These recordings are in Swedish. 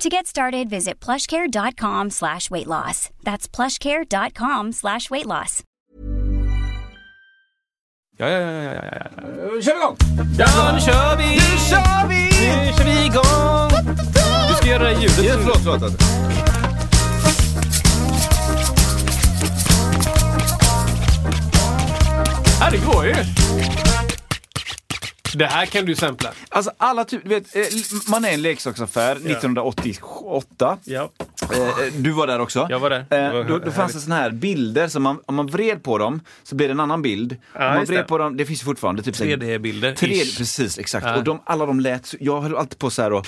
To get started, visit plushcare.com slash weight loss. That's plushcare.com slash weight loss. Ja, ja, ja, ja, ja, ja. Nu eh, kör vi igång! Ja, nu kör vi! Nu kör vi! Nu kör vi igång! Du ska göra det här ljudet. Ja, som- förlåt, förlåt. Ja, det går ju. Det här kan du sampla. Alltså alla typ, du vet, eh, man är en leksaksaffär 1988. Ja. Eh, Du var där också. Jag var där. Det Eh, var Då, då fanns det såna här bilder, som man, om man vred på dem så blir det en annan bild. Ja, om man vred det. på dem, det finns ju fortfarande. Typ så här- 3D-bilder. 3D, ish. precis, exakt. Ja. Och de, alla de lät, jag höll alltid på så här och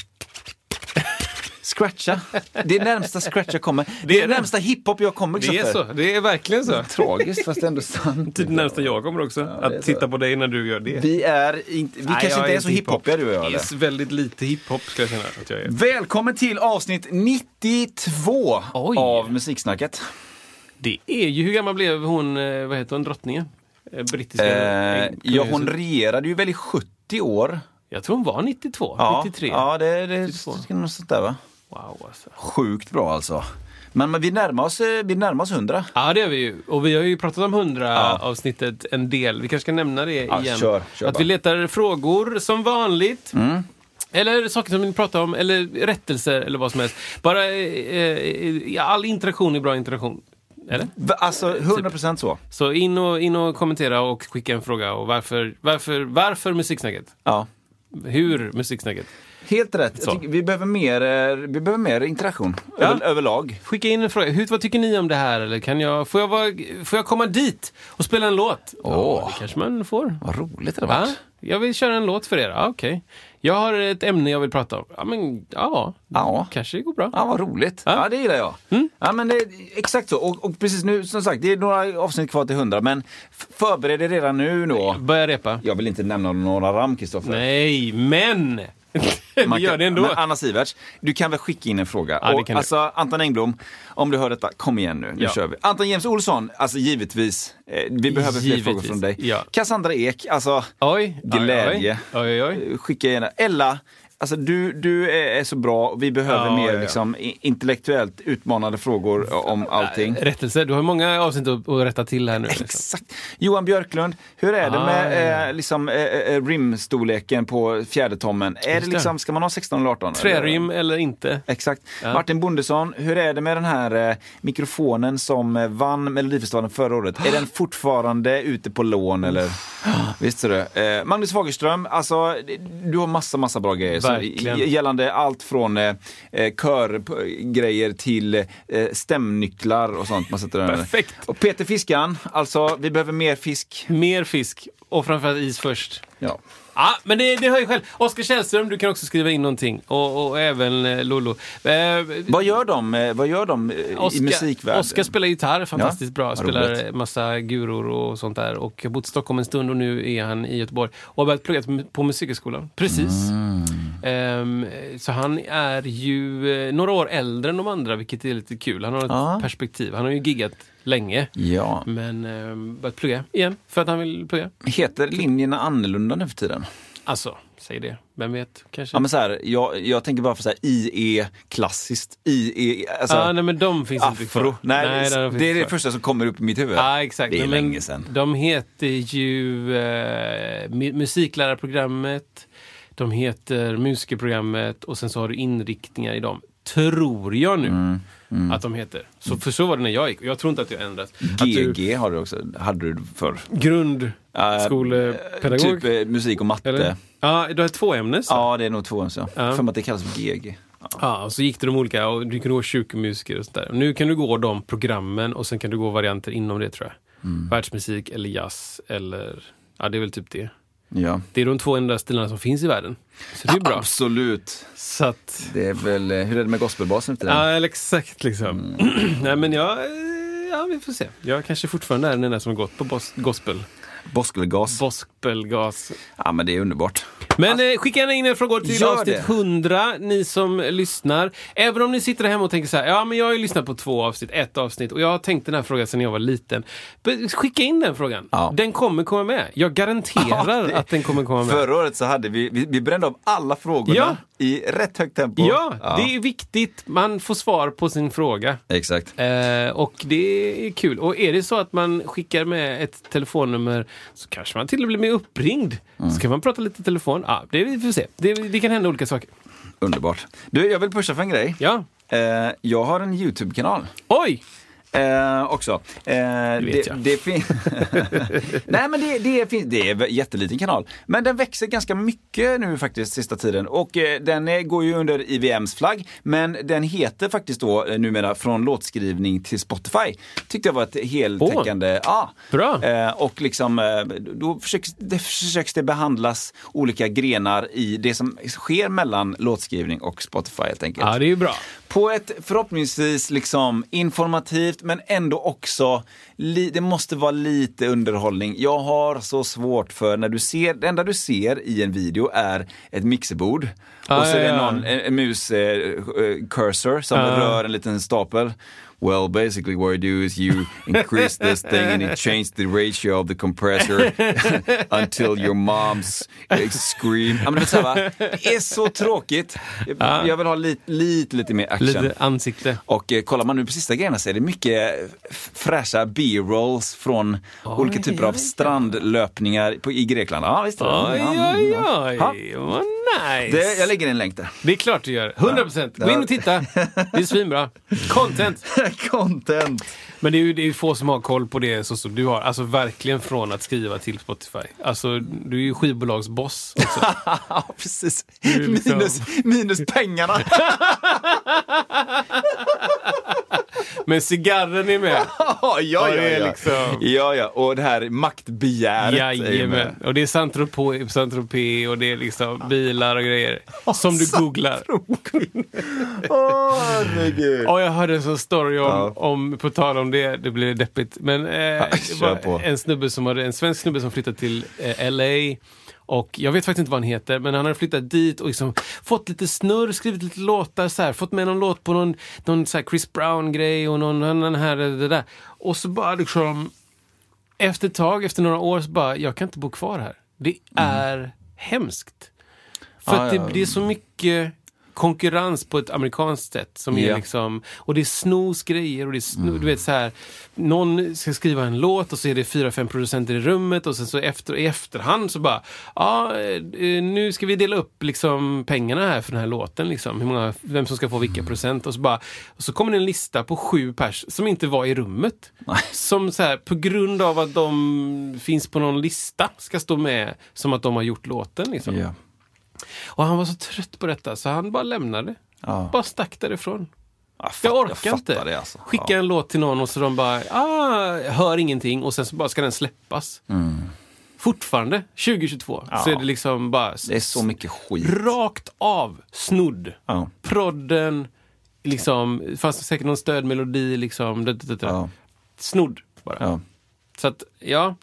scratcha. Det är närmsta scratch jag kommer. Det är är det. närmsta hiphop jag kommer. Det är så. Det är verkligen så. Tragiskt fast ändå sant. Typ det närmsta jag kommer också. det är att så. titta på dig när du gör det. Vi är inte, vi Nej, kanske inte är så hiphop. hiphopiga du och jag. Det Eller? är väldigt lite hiphop ska jag känna att jag är. Välkommen till avsnitt 92 Oj. av Musiksnacket. Det är ju, hur gammal blev hon, eh, vad heter hon, drottningen? Eh, Brittiska? Eh, ja, hon regerade ju väl i 70 år. Jag tror hon var 92, Ja, 93. ja det, det 92. ska nog sånt där va? Wow alltså. Sjukt bra alltså. Men, men vi, närmar oss, eh, vi närmar oss 100. Ja, det har vi ju. Och vi har ju pratat om 100 Ja. avsnittet en del. Vi kanske ska nämna det Ja, igen. kör, kör att bara. vi letar frågor som vanligt. Mm. Eller saker som vi vill prata om, eller rättelser eller vad som helst. Bara eh, eh, all interaktion är bra interaktion. Eller? Alltså 100% så. Så in och, in och kommentera och skicka en fråga. Och varför, varför, varför musiksnacket? Ja. Hur musiksnacket? Helt rätt. Vi, behöver mer, eh, vi behöver mer interaktion Ja. över, överlag. Skicka in en fråga. Hur, vad tycker ni om det här? Eller kan jag, får, jag vara, får jag komma dit och spela en låt? Åh. det kanske man får. Vad roligt det har Va? varit. Jag vill köra en låt för er. Ja, Okej. Jag har ett ämne jag vill prata om. Ja, men ja. Ja. Kanske det går bra. Ja, vad roligt. Ja. Ja, det gillar jag. Ja, men det, exakt så. Och, och precis nu, som sagt, det är några avsnitt kvar till 100, men förbered er redan nu då. Börja repa. Jag vill inte nämna några ram, Kristoffer. Nej, men! Man gör det ändå. Men Anna Siverts, du kan väl skicka in en fråga? Ja, och, alltså, Anton Engblom, om du hör detta, kom igen nu. Nu Ja. kör vi. Anton James Olsson, alltså givetvis. Eh, vi behöver fler Givetvis, frågor från dig. ja. Cassandra Ek, alltså Oj. glädje. Oj, oj, oj. Eh, Skicka gärna. Ella, alltså du, du är, är så bra. Vi behöver Ja, mer ja. Liksom, intellektuellt utmanande frågor om allting. Rättelse. Du har många avsnitt att, att rätta till här nu. Liksom. Exakt. Johan Björklund, hur är det Ah, med eh, liksom, eh, eh, rimstorleken på fjärde tommen? Är det det. liksom, ska man ha 16 eller 18? eller? Trärim eller inte? Exakt. Martin Bondesson, hur är det med den här eh, mikrofonen som eh, vann Melodifestivalen förra året? Är den fortfarande ute på lån eller? Visst du. Eh, Magnus Fagerström, alltså du har massa, massa bra grejer. Verkligen. gällande allt från eh, eh, körgrejer till eh, stämnycklar och sånt. Man sätter. Perfekt. Och Peter Fiskan, alltså vi behöver mer fisk. Mer fisk. Och framförallt is först. Ja. Ja, men det, det hör ju själv. Oskar Källström, du kan också skriva in någonting. Och, och även eh, Lollo. Eh, Vad gör de, eh, vad gör de eh, i Oscar- musikvärlden? Oskar spelar gitarr fantastiskt Ja, bra. vad Spelar roligt. massa guror och sånt där. Och har bott i Stockholm en stund och nu är han i Göteborg. Och har börjat plugga på Musikhögskolan. Precis. Mm. Ehm, så han är ju eh, några år äldre än de andra, vilket är lite kul. Han har ett Ja. perspektiv. Han har ju giggat länge. Ja. Men um, börjat plugga igen, för att han vill plugga. Heter linjerna annorlunda nu för tiden? Alltså, säg det. Vem vet? Kanske. Ja men så här, jag, jag tänker bara för så här, IE klassiskt, IE, alltså ah, nej, men de finns inte afro. kvar. Nej, de finns det är det första som kommer upp i mitt huvud. Ja, exakt. Det är Men länge sedan. De heter ju eh, mu- musiklärarprogrammet, de heter musikerprogrammet och sen så har du inriktningar i dem. Tror jag nu Mm, att de heter. Så, för så var det när jag gick. Jag tror inte att det har ändrats. Att du, GG har du också, hade du förr. grundskolepedagog? Typ eh, musik och matte. eller? Ja, du har två ämnen. Så. Ja, det är nog två så. Ja. För att det kallas för GG. Ja, och så gick det de olika och du kunde gå kyrkomusiker och sådär. Och Nu kan du gå de programmen och sen kan du gå varianter inom det tror jag. Mm. Världsmusik eller jazz eller, ja det är väl typ det. Ja. Det är de två enda stilarna som finns i världen. Så det är bra. Absolut. Så att, Det är väl, eh, hur är det med gospelbasen? Ja exakt liksom. Mm. Nej men jag, eh, ja, vi får se. Jag kanske fortfarande är den enda som har gått på gospel. Boskelgas. Gospelgas. Ja, men det är underbart. Men eh, skicka gärna in era frågor till Gör avsnitt det. 100, ni som lyssnar. Även om ni sitter hemma och tänker så här, ja men jag har ju lyssnat på två avsnitt, ett avsnitt och jag har tänkt den här frågan sedan jag var liten. Skicka in den frågan. Ja. Den kommer komma med. Jag garanterar Ja, det- att den kommer komma med. Förra året så hade vi, vi, vi brände av alla frågorna Ja. i rätt högt tempo. Ja, det är viktigt. Man får svar på sin fråga. Exakt. Eh, och det är kul. Och är det så att man skickar med ett telefonnummer så kanske man till och med blir uppringd. Mm. Så kan man prata lite i telefon. Ja, det vi får se. Det, det kan hända olika saker. Underbart. Du, jag vill pusha för en grej. Ja. Eh, jag har en YouTube-kanal. Oj! Eh, också. Eh, vet det, jag. det, fin- Nej, men det, det, fin- det är en jätteliten kanal. Men den växer ganska mycket nu faktiskt sista tiden. Och eh, den är, går ju under IVMs flagg. Men den heter faktiskt då eh, numera Från låtskrivning till Spotify. Tyckte jag var ett heltäckande... Ja. Bra. Eh, och liksom, eh, då försöks det, försöks det behandlas olika grenar i det som sker mellan låtskrivning och Spotify helt enkelt Ja, det är ju bra. på ett förhoppningsvis liksom informativt men ändå också, li, det måste vara lite underhållning. Jag har så svårt för när du ser, det enda du ser i en video är ett mixerbord. Ah, och så är det ja, ja. någon, en, en mus eh, eh, cursor som Ah. rör en liten stapel. Well, basically what you do is you increase this thing and it changes the ratio of the compressor until your moms eh, scream. Ja, men det, är så här, det är så tråkigt. Jag vill ha lite, lite, lite mer action. Lite ansikte. Och eh, kollar man nu på sista grejerna så är det mycket fräscha b-rolls från olika typer av strandlöpning på, i Grekland. Ja, visst. Oj, oj, ja. oj. Ja. Vad nice. Det, jag lägger en länk där. Det är klart du gör. 100 procent. Gå in och titta. Det är svinbra. Content. Content. Men det är ju det är få som har koll på det så som du har. Alltså verkligen från att skriva till Spotify. Alltså du är ju skivbolagsboss också. ja, precis. liksom- Minus, minus pengarna. Men cigarren är med. ja, ja, Ja, ja, är liksom- ja, ja. Och det här maktbegäret. är Jajamän. med. Och det är Saint-Tropez och det är liksom bilar och grejer. Som du googlar. Åh, herregud. Och jag hörde en sån story om, Ja. om på tal om det, det blir deppigt. Men eh, det var en snubbe som hade, en svensk snubbe som flyttade till eh, LA. Och jag vet faktiskt inte vad han heter, men han hade flyttat dit och liksom fått lite snurr, skrivit lite låtar, så här, fått med någon låt på någon, någon så här Chris Brown-grej och någon annan här, det där. Och så bara liksom, efter ett tag, efter några år, så bara, jag kan inte bo kvar här. Det är hemskt. För Mm. Ja, att det, ja. det är så mycket konkurrens på ett amerikanskt sätt. Som är Ja. liksom, och det är snosgrejer och det är sno, Mm. du vet så här. Någon ska skriva en låt och så är det fyra, fem producenter i rummet och sen så efter, i efterhand så bara, ja eh, nu ska vi dela upp liksom pengarna här för den här låten liksom. Hur många, vem som ska få Mm. vilka procent och så bara, och så kommer det en lista på sju pers som inte var i rummet. Som så här, på grund av att de finns på någon lista ska stå med som att de har gjort låten liksom. Ja. Och han var så trött på detta så han bara lämnade. Ja. Bara stack därifrån. Jag, Jag orkar fattar inte. Det, alltså. Skicka Ja. en låt till någon och så de bara, ah, hör ingenting och sen så bara ska den släppas. Fortfarande, 2022, så Mm. Ja. är det liksom bara Det är så mycket skit. rakt av snodd. Ja. Prodden, liksom, fanns det säkert någon stödmelodi liksom. Det. Snodd bara. Så att, ja.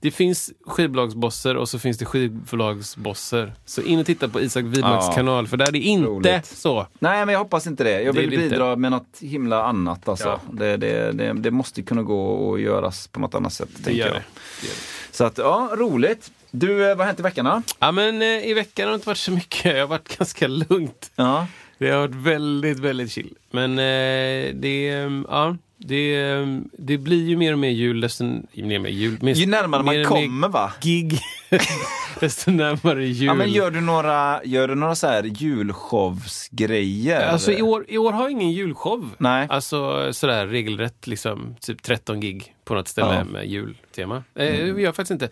Det finns skivbolagsbosser och så finns det skivbolagsbosser. Så in och titta på Isak Widmarks Ja. kanal, för där är det inte Roligt. så. Nej, men jag hoppas inte det. Jag vill det inte. bidra med något himla annat. Alltså. Ja. Det, det, det, det måste kunna gå att göras på något annat sätt. Det tänker gör jag. det. det. Så att, ja, roligt. Du, eh, vad har hänt i veckan då? Ja, men eh, i veckan har det inte varit så mycket. Det har varit ganska lugnt. Ja. Det har varit väldigt, väldigt chill. Men eh, det, ja, det, det blir ju mer och mer jul desto mer och mer jul. Mer, Ju närmare man kommer va? Gig, desto närmare jul. Ja, men gör du några, gör du några så här julshowsgrejer? Alltså i år, i år har jag ingen julshow. Nej. Alltså sådär regelrätt, liksom, typ 13 gig på något ställe Ja. Mm. med jultema. Eh, Det gör jag faktiskt inte.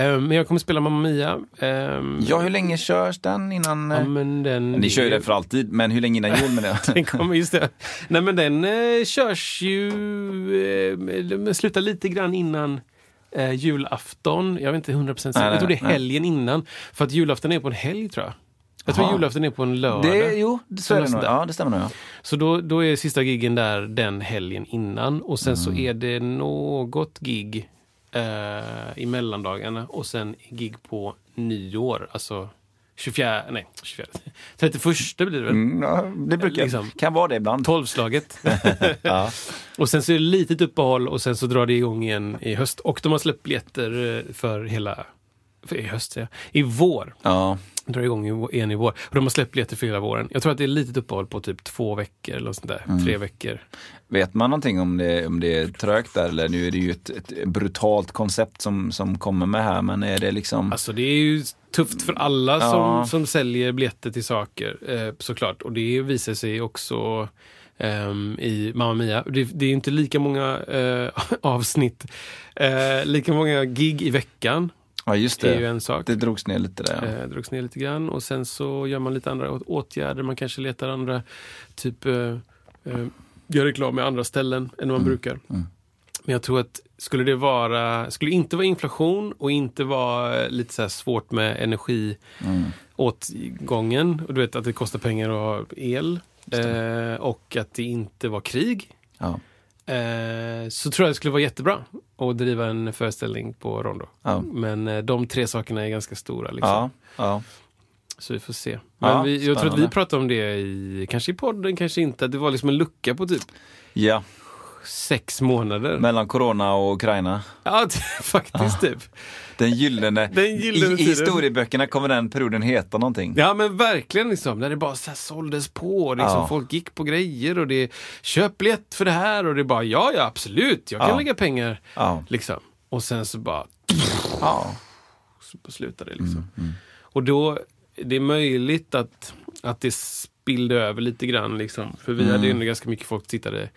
Eh, men jag kommer spela Mamma Mia. Ehm, Ja, hur länge körs den innan? ja, eh, men den, Ni kör ju den för alltid, men hur länge innan jul med det? Den kommer, just det. Nej men den eh, körs ju, eh, slutar lite grann innan eh, julafton. Jag vet inte 100% säker. Nej, Jag tror det är helgen innan. För att julafton är på en helg tror jag. Jag tror Aha. julafton är på en lördag. Det, jo, så är det nog. Ja, det stämmer nog. Ja. Så då, då är sista giggen där den helgen innan och sen Mm. så är det något gig eh, i mellandagarna och sen gig på nyår, alltså 24, nej 24, 31 blir det väl? Mm, ja, det brukar, Liksom. kan vara det ibland. Tolvslaget. Ja. och sen så är det litet uppehåll och sen så drar det igång igen i höst. Och de har släppt biljetter eh, för hela, för i höst säger jag, i vår. Ja. Drar igång igen i vår. Och de har släppt biljetter för hela våren. Jag tror att det är litet uppehåll på typ två veckor eller sånt där. Mm. Tre veckor. Vet man någonting om det, om det är trögt där eller nu är det ju ett, ett brutalt koncept som, som kommer med här men är det liksom Alltså det är ju tufft för alla Ja. som, som säljer biljetter till saker eh, såklart. Och det visar sig också ehm, i Mamma Mia. Det, det är inte lika många eh, avsnitt, eh, lika många gig i veckan. Ja just Det är ju en sak. Det drogs ner lite där. Ja. Eh, drogs ner lite grann och sen så gör man lite andra åtgärder. Man kanske letar andra, typ eh, eh, gör reklam med andra ställen än man brukar. Mm. Men jag tror att skulle det vara, skulle inte vara inflation och inte vara eh, lite så svårt med energi Mm. och du vet att det kostar pengar att ha el eh, och att det inte var krig. Ja. Eh, så tror jag det skulle vara jättebra att driva en föreställning på Rondo. Ja. Men eh, de tre sakerna är ganska stora. Liksom. Ja. Ja. Så vi får se. Men vi, jag tror att vi pratade om det i, kanske i podden, kanske inte. Det var liksom en lucka på typ ja. Sex månader. Mellan Corona och Ukraina. Ja, faktiskt typ. Den gyllene, Den gyllene i, i tiden. historieböckerna kommer den perioden heta någonting. Ja men verkligen liksom, när det bara så här såldes på. Liksom, Ja. Folk gick på grejer och det köp biljett för det här och det bara ja, ja absolut, jag kan Ja. lägga pengar. Ja. Liksom. Och sen så bara Ja. så slutade det liksom. Mm, Och då, det är möjligt att, att det spillde över lite grann liksom. För vi Mm. hade ju ändå ganska mycket folk som tittade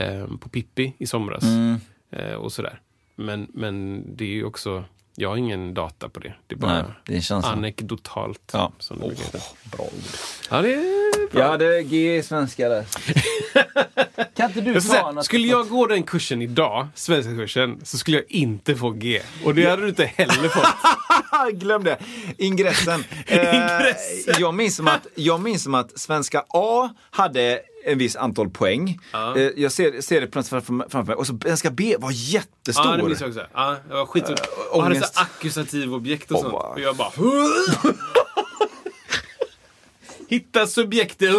eh, på Pippi i somras. Mm. Eh, och sådär. Men, men det är ju också, jag har ingen data på det. Det är bara Nej, det är känslan. anekdotalt. Ja. Som det heta. Bra ord. ja, det är bra. Jag hade G i svenska där. kan inte du Jag ta säga, skulle jag gå den kursen idag, svenska kursen, så skulle jag inte få G. Och det hade du inte heller fått. Glöm det. Ingressen. Ingressen. Eh, jag, minns som att, jag minns som att svenska A hade en viss antal poäng. Ja. Eh, jag ser, ser det på något framför, mig. Och så svenska B var jättestor. Ja, det minns jag också. Ja, det var skit. och hade så ångest. ackusativ objekt och Åh, sånt. Och jag bara... Hitta subjektet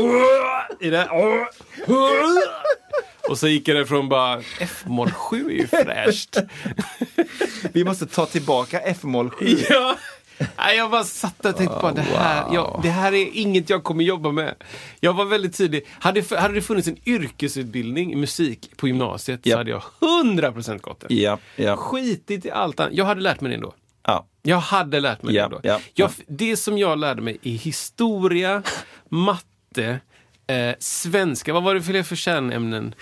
i det. Och så gick jag därifrån bara, F-moll 7 är ju fräscht. Vi måste ta tillbaka F-moll 7. ja. Nej, jag bara satt där och tänkte bara, det här, jag, det här är inget jag kommer jobba med. Jag var väldigt tydlig. Hade, hade det funnits en yrkesutbildning i musik på gymnasiet Ja. så hade jag 100% gått den. Ja, ja, Skitit i allt annat. Jag hade lärt mig det ändå. ja. Jag hade lärt mig det då. ja, jag, ja. Det som jag lärde mig i historia, matte, eh, svenska. Vad var det för det för kärnämnen?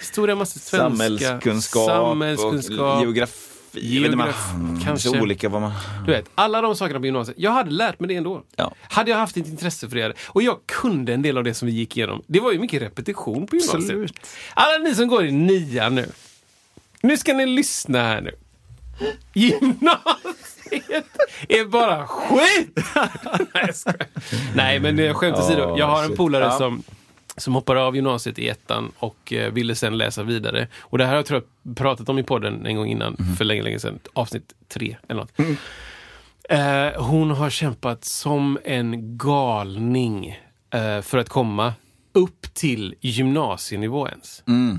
Historia, matte, svenska. Samhällskunskap, samhällskunskap och geografi. Inte, man- Geografi, mm, kanske. Så olika vad man... Du vet, alla de sakerna på gymnasiet. Jag hade lärt mig det ändå. Ja. Hade jag haft ett intresse för det. Och jag kunde en del av det som vi gick igenom. Det var ju mycket repetition på gymnasiet. Absolut. Alla ni som går i nian nu. Nu ska ni lyssna här nu. Gymnasiet är bara skit! Nej, jag. Nej, men eh, skämt åsido. Ja, Jag har en polare som, som hoppade av gymnasiet i ettan och eh, ville sen läsa vidare. Och det här har jag tror jag pratat om i podden en gång innan, Mhm. för länge, länge sedan. Avsnitt tre eller något. Mm. Eh, hon har kämpat som en galning eh, för att komma upp till gymnasienivå ens. Mm.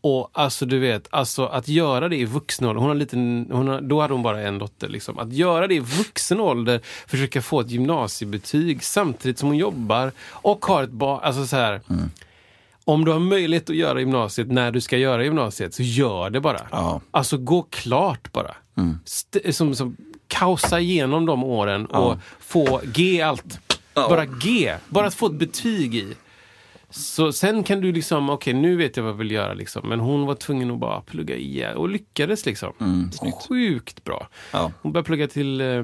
Och alltså du vet, alltså att göra det i vuxen ålder, hon har en liten, hon har, då hade hon bara en dotter. Liksom. Att göra det i vuxen ålder, försöka få ett gymnasiebetyg samtidigt som hon jobbar och har ett barn. Alltså så här, Om du har möjlighet att göra gymnasiet när du ska göra gymnasiet, så gör det bara. Ja. Alltså gå klart bara. St- som, som, kausa igenom de åren och få G allt. Bara G, bara att få ett betyg i. Så sen kan du liksom, okej nu vet jag vad jag vill göra liksom. Men hon var tvungen att bara plugga igen och lyckades liksom. Mm. Sjukt bra. Ja. Hon började plugga till eh,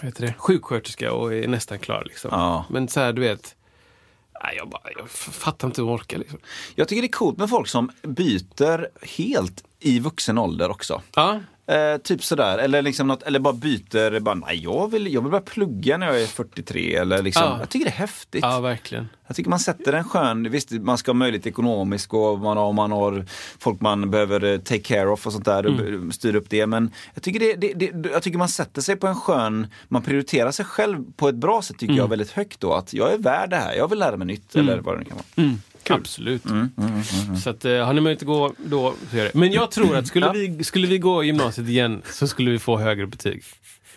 vad heter det? sjuksköterska och är nästan klar liksom. Ja. Men så här, du vet. Nej, jag, bara, jag fattar inte hur hon orkar liksom. Jag tycker det är coolt med folk som byter helt i vuxen ålder också. Ja, Eh, typ sådär, eller, liksom något, eller bara byter, bara, nej jag vill, jag vill börja plugga när jag är 43. Eller liksom, Ja. Jag tycker det är häftigt. Ja, verkligen. Jag tycker man sätter en skön, visst man ska ha möjlighet ekonomiskt och man har, man har folk man behöver eh, take care of och sånt där, Mm. och styra upp det. Men jag tycker, det, det, det, jag tycker man sätter sig på en skön, man prioriterar sig själv på ett bra sätt tycker Mm. jag väldigt högt då. Att jag är värd det här, jag vill lära mig nytt eller vad det nu kan vara. Mm. Absolut. Mm, Så att, eh, har ni möjlighet att gå då, så gör det. Men jag tror att skulle, vi, skulle vi gå i gymnasiet igen så skulle vi få högre betyg.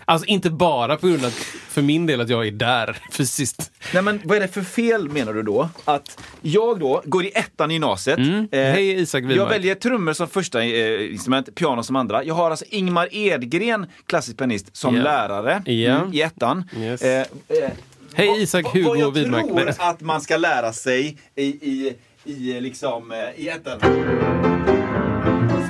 Alltså inte bara på grund av, att, för min del, att jag är där fysiskt. Nej men vad är det för fel menar du då? Att jag då går i ettan i gymnasiet. Mm. Hej, Isak Widmark. Jag väljer trummor som första eh, instrument, piano som andra. Jag har alltså Ingmar Edgren, klassisk pianist, som Ja. lärare Ja. mm, i ettan. Yes. Eh, eh, Hej, Isak Hugo Vad jag Widmark. tror att man ska lära sig i, i, i, liksom, eh, i ettan.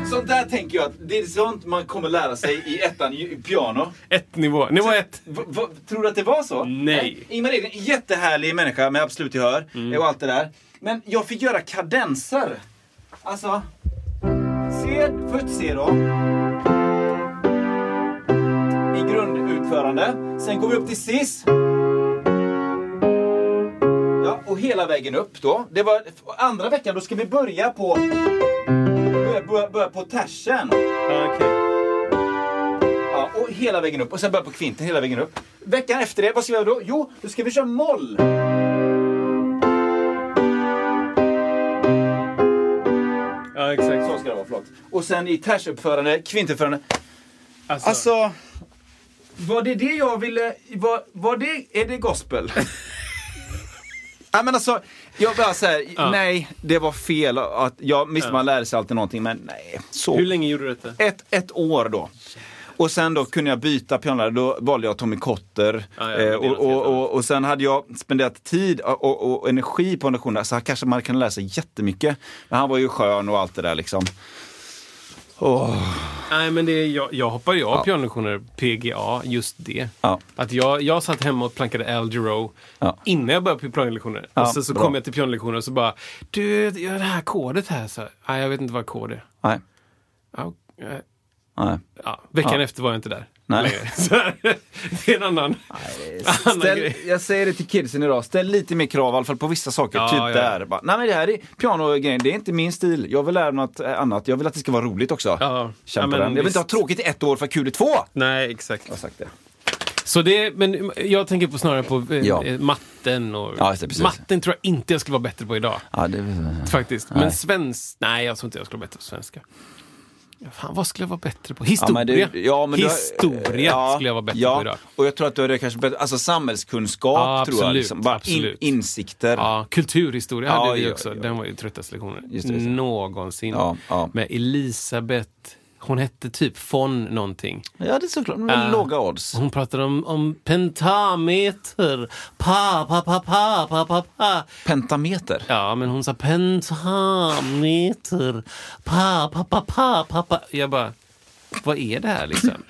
Sånt där tänker jag att det är sånt man kommer lära sig i ettan, i i piano. Ett nivå. Nivå ett. V- v- tror du att det var så? Nej. Ingmar Edgren, jättehärlig människa med absolut gehör Mm. och allt det där. Men jag fick göra kadenser. Alltså, C, först C då. I grundutförande. Sen går vi upp till cis. Hela vägen upp då. Det var andra veckan, då ska vi börja på börja, börja, börja på tersen. Ja, och hela vägen upp. Och sen börja på kvinten hela vägen upp. Veckan efter det, vad ska vi göra då? Jo, då ska vi köra moll. Ja, exakt. Så ska det vara, förlåt. Och sen i tersuppförande, kvintuppförande. Alltså, Alltså, var det det jag ville... Var, var det... Är det gospel? Ja, men alltså, jag bara säger, Ja. nej, det var fel. Att, ja, visst, man lärde sig alltid någonting, men nej. Så. hur länge gjorde du detta? ett, ett år då. Och sen då kunde jag byta pianolärare, då valde jag Tommy Kotter. Ja, ja, eh, och, och, och, och sen hade jag spenderat tid och, energi på lektionerna, så här kanske man kan lära sig jättemycket. Men han var ju skön och allt det där liksom. Åh. Nej, men det är, jag, jag hoppar ju av Ja. pianolektioner, PGA, just det. Ja. Att jag, jag satt hemma och plankade Al Jarreau Ja. innan jag började på pianolektioner. Ja, och sen så bra. kom jag till pianolektioner och så bara, du, det här kodet här. Så, nej, jag vet inte vad kod är. Nej, Ja, eh, nej. ja. Veckan efter var jag inte där. Nej. det är en annan, annan Ställ, grej. jag säger det till kidsen idag, ställ lite mer krav i alla fall på vissa saker. Ja, typ ja. där. Bara, Nej men det här är pianogrejen, det är inte min stil. Jag vill lära mig något eh, annat. Jag vill att det ska vara roligt också. Ja. Men. Jag vill inte ha tråkigt i ett år för att kul i två. Nej, exakt. Jag har sagt det. Så det, men jag tänker på snarare på eh, Ja. matten och... Ja, det, matten tror jag inte jag skulle vara bättre på idag. Ja, det... Faktiskt. Nej. Men svensk... Nej, jag tror inte jag skulle vara bättre på svenska. Ja, Fan, vad skulle jag vara bättre på? Ja, Historia. men det- ja, du har- Historia ja, skulle jag vara bättre ja, på idag. Och jag tror att du det kanske bättre, alltså samhällskunskap Ja, tror jag. absolut, Liksom. Bara in, absolut. insikter. Ja, kulturhistoria Ja, hade vi ja, också. ja. Den var ju tröttaste lektionen någonsin. Ja, ja. Med Elisabeth, hon hette typ von någonting. Ja, det är såklart. Men Ja. låga odds. Hon pratade om, om pentameter, pa, pa, pa, pa, pa, pa, pa. Pentameter. Ja, men hon sa pentameter, pa, pa, pa, pa, pa, pa. Jag bara, vad är det här liksom?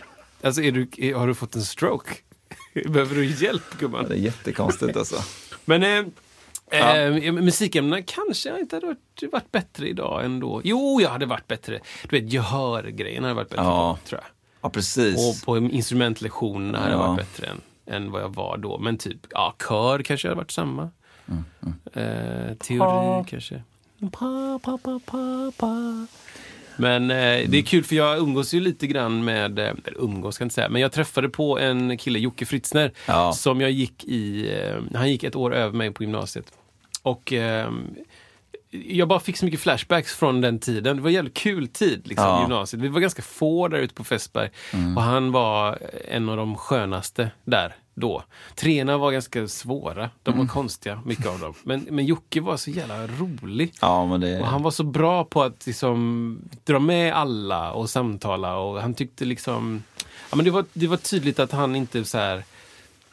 Alltså, är du, är, har du fått en stroke? Behöver du hjälp, gumman? Det är jättekonstigt alltså. Men eh, eh, musikämnena kanske jag inte hade varit, varit bättre idag ändå. Jo, jag hade varit bättre. Du vet, gehörgrejen hade varit bättre Ja. på, tror jag. Ja, precis. Och på instrumentlektionerna hade jag Ja. varit bättre än, än vad jag var då. Men typ, ja, kör kanske hade varit samma. Mm, Eh, teori kanske. Pa, pa, pa, pa, pa. Men eh, det är kul för jag umgås ju lite grann med, eh, eller umgås ska jag inte säga, men jag träffade på en kille, Jocke Fritzner, Ja. som jag gick i, eh, han gick ett år över mig på gymnasiet. Och ehm, jag bara fick så mycket flashbacks från den tiden. Det var en jävligt kul tid, liksom, Ja. gymnasiet. Vi var ganska få där ute på Fässberg. Och han var en av de skönaste där då. Treorna var ganska svåra. De var konstiga, mycket av dem. Men, men Jocke var så jävla rolig. Ja, men det... Och han var så bra på att liksom dra med alla och samtala. Och han tyckte liksom... Ja, men det, var, det var tydligt att han inte så här,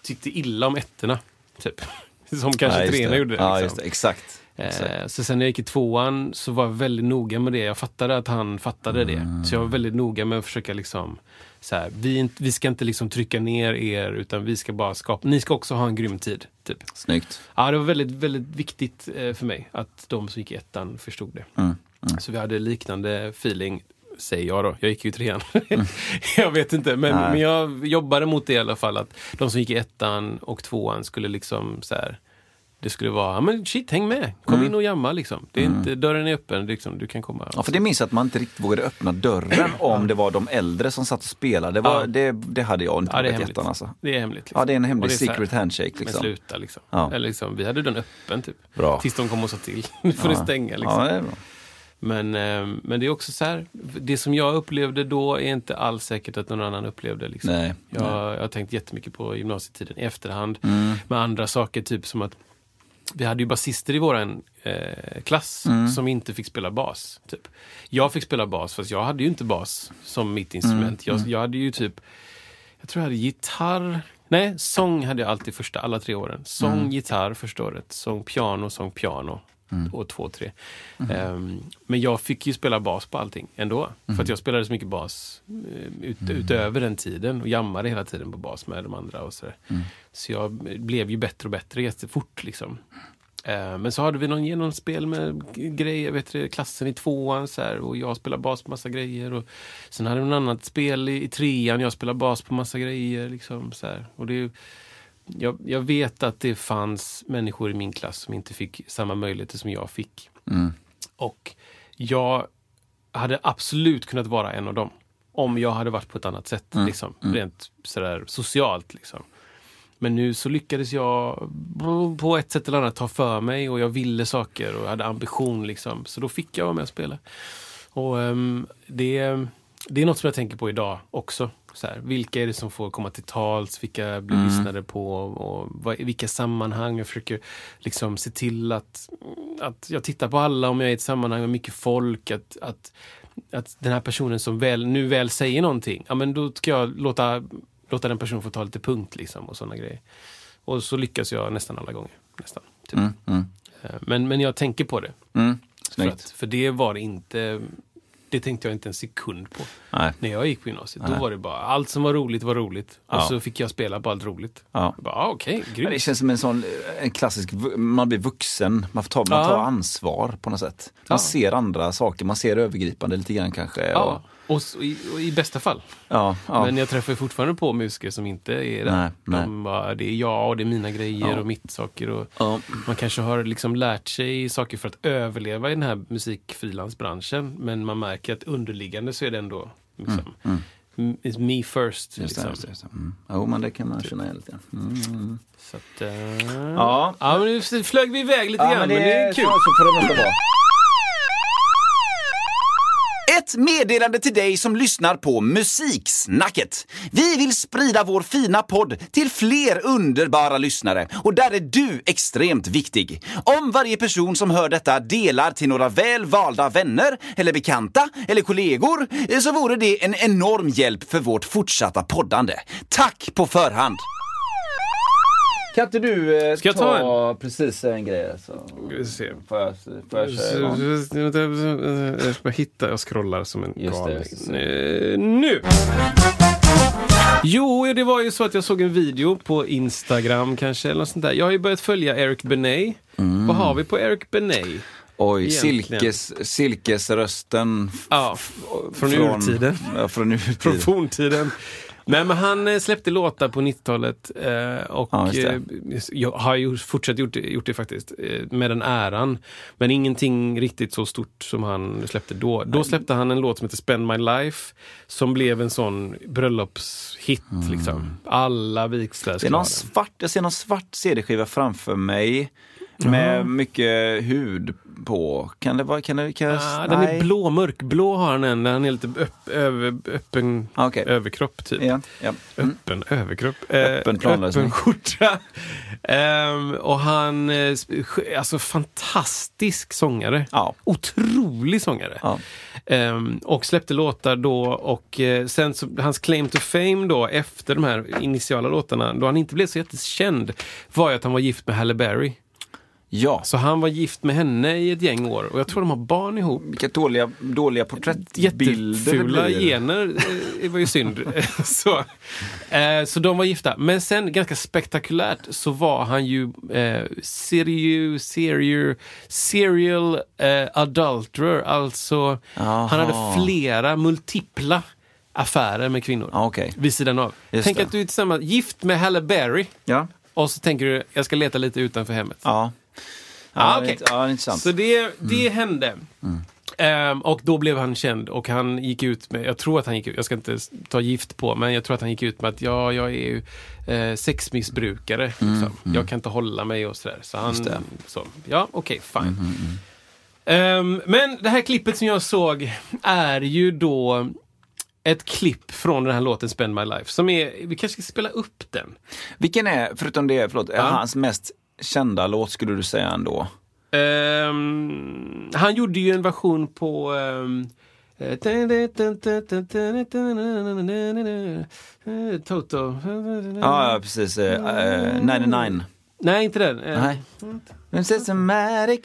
tyckte illa om ettorna. Typ. Som kanske Ja, treorna gjorde. Ja, liksom. Exakt. Eh, så sen när jag gick i tvåan så var jag väldigt noga med det. Jag fattade att han fattade Mm. det. Så jag var väldigt noga med att försöka liksom så här, vi, vi ska inte liksom trycka ner er utan vi ska bara skapa, ni ska också ha en grym tid. Typ. Snyggt. Ja, det var väldigt, väldigt viktigt eh, för mig att de som gick i ettan förstod det. Mm. Så vi hade liknande feeling. Säger jag då. Jag gick ju i trean. jag vet inte, men, men jag jobbade mot det i alla fall. Att de som gick i ettan och tvåan skulle liksom så här, Det skulle vara, ja men shit, häng med. Kom Mm. in och jamma liksom. Det är inte, dörren är öppen, liksom, du kan komma. Ja, för det minns jag att man inte riktigt vågade öppna dörren om det var de äldre som satt och spelade. Det, var, Ja. det, det hade jag inte Ja, det är hemligt. alltså. Det är hemligt. Liksom. Ja, det är en hemlig är så här, secret handshake Men liksom. sluta liksom. Ja. Eller liksom. Vi hade den öppen typ. Bra. Tills de kom och sa till. Nu får det stänga liksom. Ja. Men, eh, men det är också så här, det som jag upplevde då är inte alls säkert att någon annan upplevde. Liksom. Nej. Jag, jag har tänkt jättemycket på gymnasietiden i efterhand Mm. med andra saker, typ som att vi hade ju basister i våran eh, klass Mm. som inte fick spela bas. Typ. Jag fick spela bas, fast jag hade ju inte bas som mitt instrument. Mm. Jag, jag hade ju typ, jag tror jag hade gitarr, nej, sång hade jag alltid första, alla tre åren. Sång, Mm. gitarr första året, sång, piano, sång, piano. Mm. Och två, tre. Ehm, men jag fick ju spela bas på allting ändå. För Mm. att jag spelade så mycket bas eh, ut, utöver den tiden och jammade hela tiden på bas med de andra. och Så. Mm. så jag blev ju bättre och bättre jättefort. Liksom. Eh, men så hade vi någon genomspel med grejer, vet du, klassen i tvåan så här, och jag spelade bas på massa grejer. Och sen hade vi något annat spel i, i trean, jag spelade bas på massa grejer. Liksom, så här. Och det, jag, jag vet att det fanns människor i min klass som inte fick samma möjligheter som jag fick. Mm. Och jag hade absolut kunnat vara en av dem. Om jag hade varit på ett annat sätt. Liksom, Rent sådär socialt. Liksom. Men nu så lyckades jag på ett sätt eller annat ta för mig och jag ville saker och hade ambition. Liksom. Så då fick jag vara med och spela. Och ehm, det, det är något som jag tänker på idag också. Så här, vilka är det som får komma till tals? Vilka blir lyssnade på? Och vad, i vilka sammanhang? Jag försöker liksom se till att, att jag tittar på alla om jag är i ett sammanhang med mycket folk. Att, att, att den här personen som väl, nu väl säger någonting, ja men då ska jag låta, låta den personen få ta lite punkt liksom och sådana grejer. Och så lyckas jag nästan alla gånger. Nästan, typ. Mm. Mm. Eh, Men, men jag tänker på det. Mm. För, att, för det var det inte, det tänkte jag inte en sekund på. Nej. När jag gick på gymnasiet, då Nej. var det bara allt som var roligt var roligt. Och Ja. så fick jag spela på allt roligt. Ja. Jag bara, ah, Men grymt. det känns som en sån en klassisk, man blir vuxen, man, får ta, man tar ansvar på något sätt. Man ser andra saker, man ser övergripande lite grann kanske. Ja, Och, och, så, i, och i bästa fall. ja, ja. Men jag träffar fortfarande på musiker som inte är. Nej, De bara, det är jag och det är mina grejer Ja. och mitt saker. Och. Man kanske har liksom lärt sig saker för att överleva i den här musikfrilansbranschen. Men man märker att underliggande så är det ändå liksom, m- it's me first. Just det, liksom. det, just det. Mm. Jo, men det kan man känna igen lite. Mm. Så att, eh, Ja. ja, men nu flög vi iväg lite grann, men det, är kul. Så, så får det vara. Ett meddelande till dig som lyssnar på Musiksnacket. Vi vill sprida vår fina podd till fler underbara lyssnare och där är du extremt viktig. Om varje person som hör detta delar till några väl valda vänner eller bekanta eller kollegor eh, så vore det en enorm hjälp för vårt fortsatta poddande. Tack på förhand! Kan inte du eh, Ska jag ta precis en grej? Så vi se. får jag, får jag köra Jag ska hitta, jag scrollar som en galning. Eh, Nu! Jo, det var ju så att jag såg en video på Instagram kanske, eller något sånt där. Jag har ju börjat följa Eric Benet. Mm. Vad har vi på Eric Benet? Oj, Egentligen. silkes, silkesrösten. Ja, från urtiden. Ja, från urtiden. Från forntiden. Nej, men han eh, släppte låtar på 90-talet eh, och Ja, eh, har ju fortsatt gjort det, gjort det faktiskt, med den äran. Men ingenting riktigt så stort som han släppte då. Då släppte han en låt som heter Spend My Life som blev en sån bröllopshit. Liksom. Alla vigslar Mm. Det är någon ska ha den. svart, jag ser någon svart CD-skiva framför mig. Med mycket hud på. Kan det vara, kan det, kan Ah, den är blå, mörkblå har han en, han är lite öpp, över, öppen Okej. överkropp typ. Ja, ja. Mm. Öppen överkropp. Eh, Öppen planlösning. öppen skjorta. Ehm, och han, eh, alltså fantastisk sångare. Ja. Otrolig sångare. Ja. Ehm, och släppte låtar då och eh, sen så, hans claim to fame då efter de här initiala låtarna, då han inte blev så jättekänd, var ju att han var gift med Halle Berry. Ja, Så han var gift med henne i ett gäng år och jag tror de har barn ihop. vilka dåliga, dåliga porträttbilder Jättefula gener, eh, det var ju synd. så, eh, så de var gifta. Men sen, ganska spektakulärt, så var han ju eh, serial, serial, serial eh, adulterer. Alltså, Jaha. han hade flera, multipla affärer med kvinnor. Ja, okej. Vid sidan av. Just Tänk det. att du är tillsammans, gift med Halle Berry. Ja. Och så tänker du, jag ska leta lite utanför hemmet. Ja. Ah, är- ja, intressant. Så det, det hände. Ehm, och då blev han känd och han gick ut med, jag tror att han gick ut, jag ska inte ta gift på, men jag tror att han gick ut med att ja, jag är ju eh, sexmissbrukare. Liksom. Jag kan inte hålla mig och sådär. Så han, så, ja, okej, fine. Ehm, men det här klippet som jag såg är ju då ett klipp från den här låten Spend My Life. Som är, vi kanske ska spela upp den. Vilken är, förutom det, förlåt, är Ja. hans mest kända låt skulle du säga ändå? Ehm, han gjorde ju en version på... ehm, eh, Toto. Ja, ja precis. Eh, eh, 99. Nej, inte den. Eh, Nej. Systematic.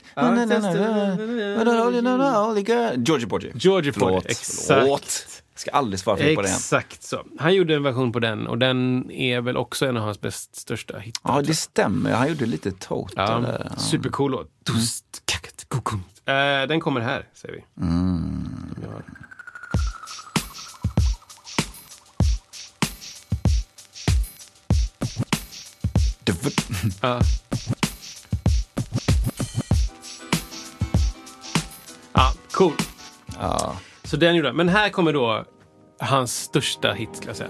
Georgie Porgy. Georgie Porgy, exakt. Ska aldrig svara fel på igen. Exakt så. Han gjorde en version på den och den är väl också en av hans bäst största hittar. Ja, det stämmer. Han gjorde lite total. Ja, där. supercool låt. Kukun. Eh, Den kommer här, säger vi. Ja. Ja. Ja, cool. Så den gjorde han. Men här kommer då hans största hit, skulle jag säga.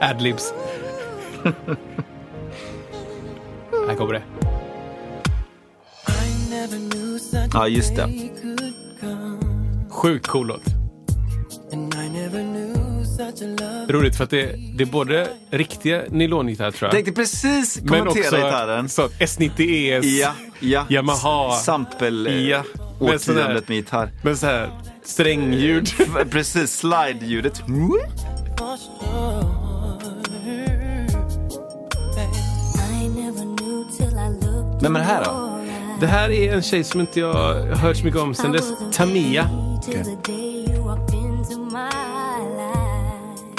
Adlibs. här kommer det. Ja, just det. Sjukt cool låt. Roligt för att det, det är både riktiga nylongitarrer tror jag. Tänkte precis men kommentera också gitarren. så S90ES. Ja, ja. Yamaha. Sample eh, Ja. Årtiondet med gitarr. Med så här strängljud. Precis, slide-ljudet. Är det här då? Det här är en tjej som inte jag har hört så mycket om sen dess. Tamia.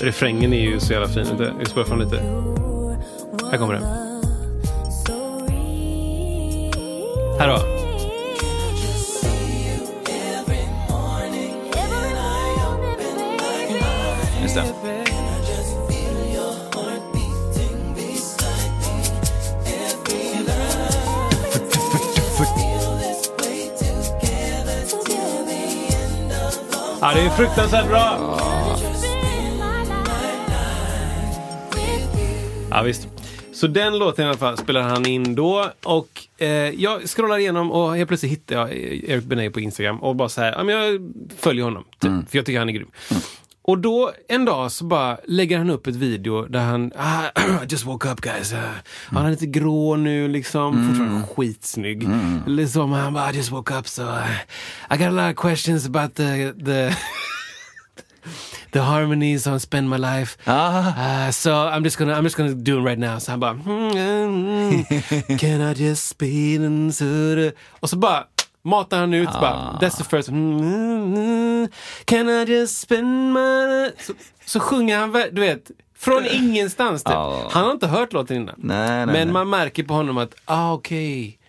Refrängen är ju så jävla fin. Vi spår fram lite. Här kommer den. Här då. Ja, det är fruktansvärt bra. Ja, visst. Så den låten i alla fall spelar han in då. Och eh, jag scrollar igenom och helt plötsligt hittar jag Eric Benet på Instagram och bara så här, ja, men jag följer honom. Typ, För jag tycker han är grym. Och då en dag så bara lägger han upp ett video där han, ah, I just woke up guys. Uh, Han är lite grå nu liksom, fortfarande skitsnygg. Liksom, han bara, I just woke up so uh, I got a lot of questions about the, the the harmonies on Spend My Life. Ah. Uh, so I'm just gonna I'm just gonna do it right now. Så han bara mm, mm, Can I just speed into the... Och så bara matar han ut bara, That's the first mm, mm, Can I just spend my... Så, så sjunger han, du vet, från ingenstans. Typ. Ja. Han har inte hört låten innan. Nej, nej, Men nej. man märker på honom att, ah okej,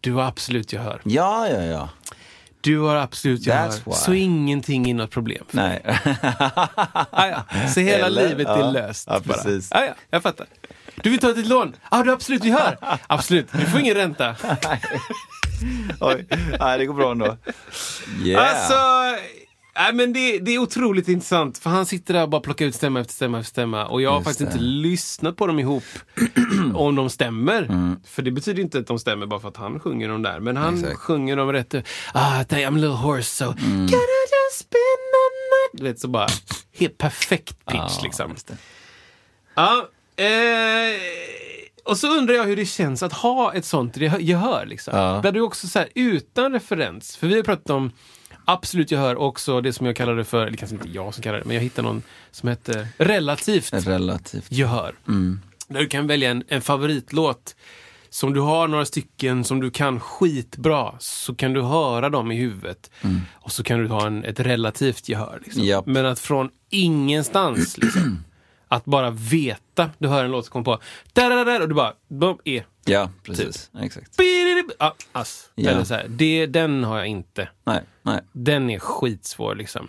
du har absolut gehör. Ja, ja, ja. Du har absolut gehör. Så ingenting är något problem. Nej. Ah, ja. Så hela Eller? livet är Ja. löst. Ja, bara. precis. Ah, ja, jag fattar. Du vill ta ett lån? Ja, ah, du har absolut gehör. Absolut, du får ingen ränta. Oj. Nej, det går bra ändå. Yeah. Alltså, nej, men det, det är otroligt intressant. För han sitter där och bara plockar ut stämma efter stämma efter stämma. Och jag har Just faktiskt det. inte lyssnat på dem ihop. om de stämmer. För det betyder inte att de stämmer bara för att han sjunger dem där. Men han Exakt. Mm. sjunger dem rätt. Ah, I'm a little hoarse so can I just spend my night? Du vet, så bara helt perfekt pitch Ja, liksom. Ja, eh, Och så undrar jag hur det känns att ha ett sånt gehör. Liksom. Ja. Där du också så här, utan referens, för vi har pratat om absolut gehör och också det som jag kallar det för, eller kanske inte jag som kallar det, men jag hittade någon som hette relativt Relativt. gehör. Där du kan välja en, en favoritlåt som du har några stycken som du kan skitbra, så kan du höra dem i huvudet. Och så kan du ha en, ett relativt gehör. Liksom. Japp. Men att från ingenstans, liksom, att bara veta, du hör en låt som kommer på, där och du bara, bum, e. Ja, precis. Exakt. Bididib, ah, ass. Ja. Eller så här, det, den har jag inte. Nej, nej. Den är skitsvår liksom.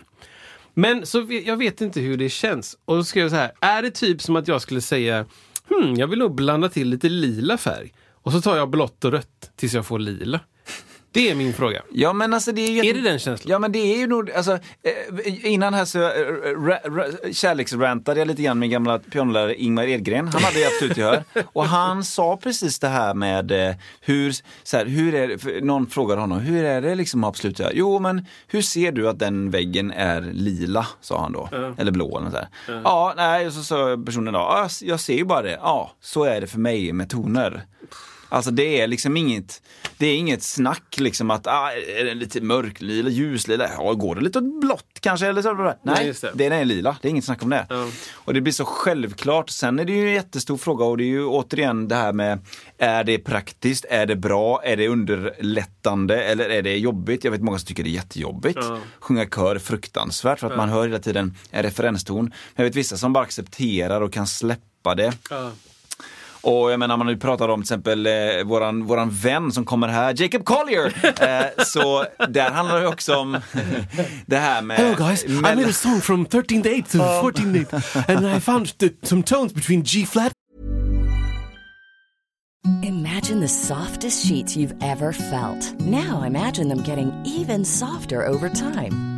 Men så jag vet inte hur det känns. Och då ska jag så här, är det typ som att jag skulle säga, hmm, jag vill nog blanda till lite lila färg. Och så tar jag blått och rött tills jag får lila. Det är min fråga. Ja, men alltså det är ju... Är det den känslan? Ja, men det är ju nog, alltså, eh, innan här så eh, ra, ra, kärleksrantade jag lite grann med gamla pianolärare Ingmar Edgren. Han hade ju absolut gehör. Och han sa precis det här med eh, hur, så här, hur är det, någon frågade honom, hur är det liksom att absolut gehör? Jo, men hur ser du att den väggen är lila, sa han då. Eller blå eller så här. Ja, nej, och så sa personen då, ja, jag ser ju bara det. Ja, så är det för mig med toner. Alltså det är liksom inget, det är inget snack liksom att, ah, är den lite mörklila, ljuslila, ja går det lite åt blått kanske eller så? Nej, Nej, det. den är lila, det är inget snack om det. Ja. Och det blir så självklart. Sen är det ju en jättestor fråga och det är ju återigen det här med, är det praktiskt, är det bra, är det underlättande eller är det jobbigt? Jag vet många som tycker det är jättejobbigt. Ja. Sjunga kör är fruktansvärt för att man hör hela tiden en referenston. Men jag vet vissa som bara accepterar och kan släppa det. Och jag menar, man nu pratar om till exempel eh, våran, våran vän som kommer här, Jacob Collier. Eh, så där handlar det också om det här med... Hello guys, I made a song from 13th date to 14th date and I found the, some tones between G flat Imagine the softest sheets you've ever felt. Now imagine them getting even softer over time.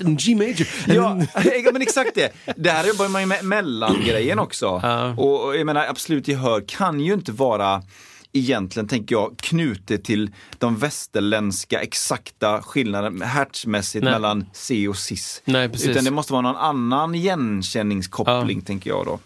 G major. Ja, ja, men exakt det. Där jobbar man ju med mellangrejen också. Ja. Och, och jag menar, absolut gehör kan ju inte vara egentligen, tänker jag, knutet till de västerländska exakta skillnaderna hertzmässigt Nej. mellan C och cis. Nej, precis. Utan det måste vara någon annan igenkänningskoppling, tänker jag då.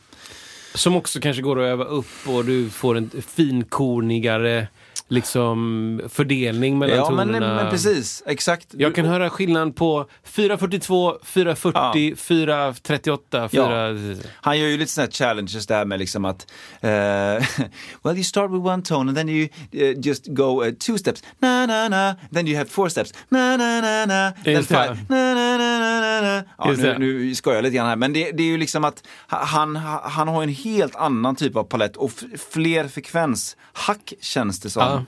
Som också kanske går att öva upp och du får en finkornigare liksom, fördelning mellan Ja, men, tonerna. men precis. Exakt. Jag kan höra skillnad på 442, 440, 438, 4... Han gör ju lite sådana här challenges där med liksom att eh, Well you start with one tone and then you eh, just go uh, two steps, na na na, then you have four steps, na na na na, then five, na na na na na na. Ja, nu, nu skojar jag lite grann här, men det, det är ju liksom att han, han har en helt annan typ av palett och fler frekvenshack känns det som. Ja.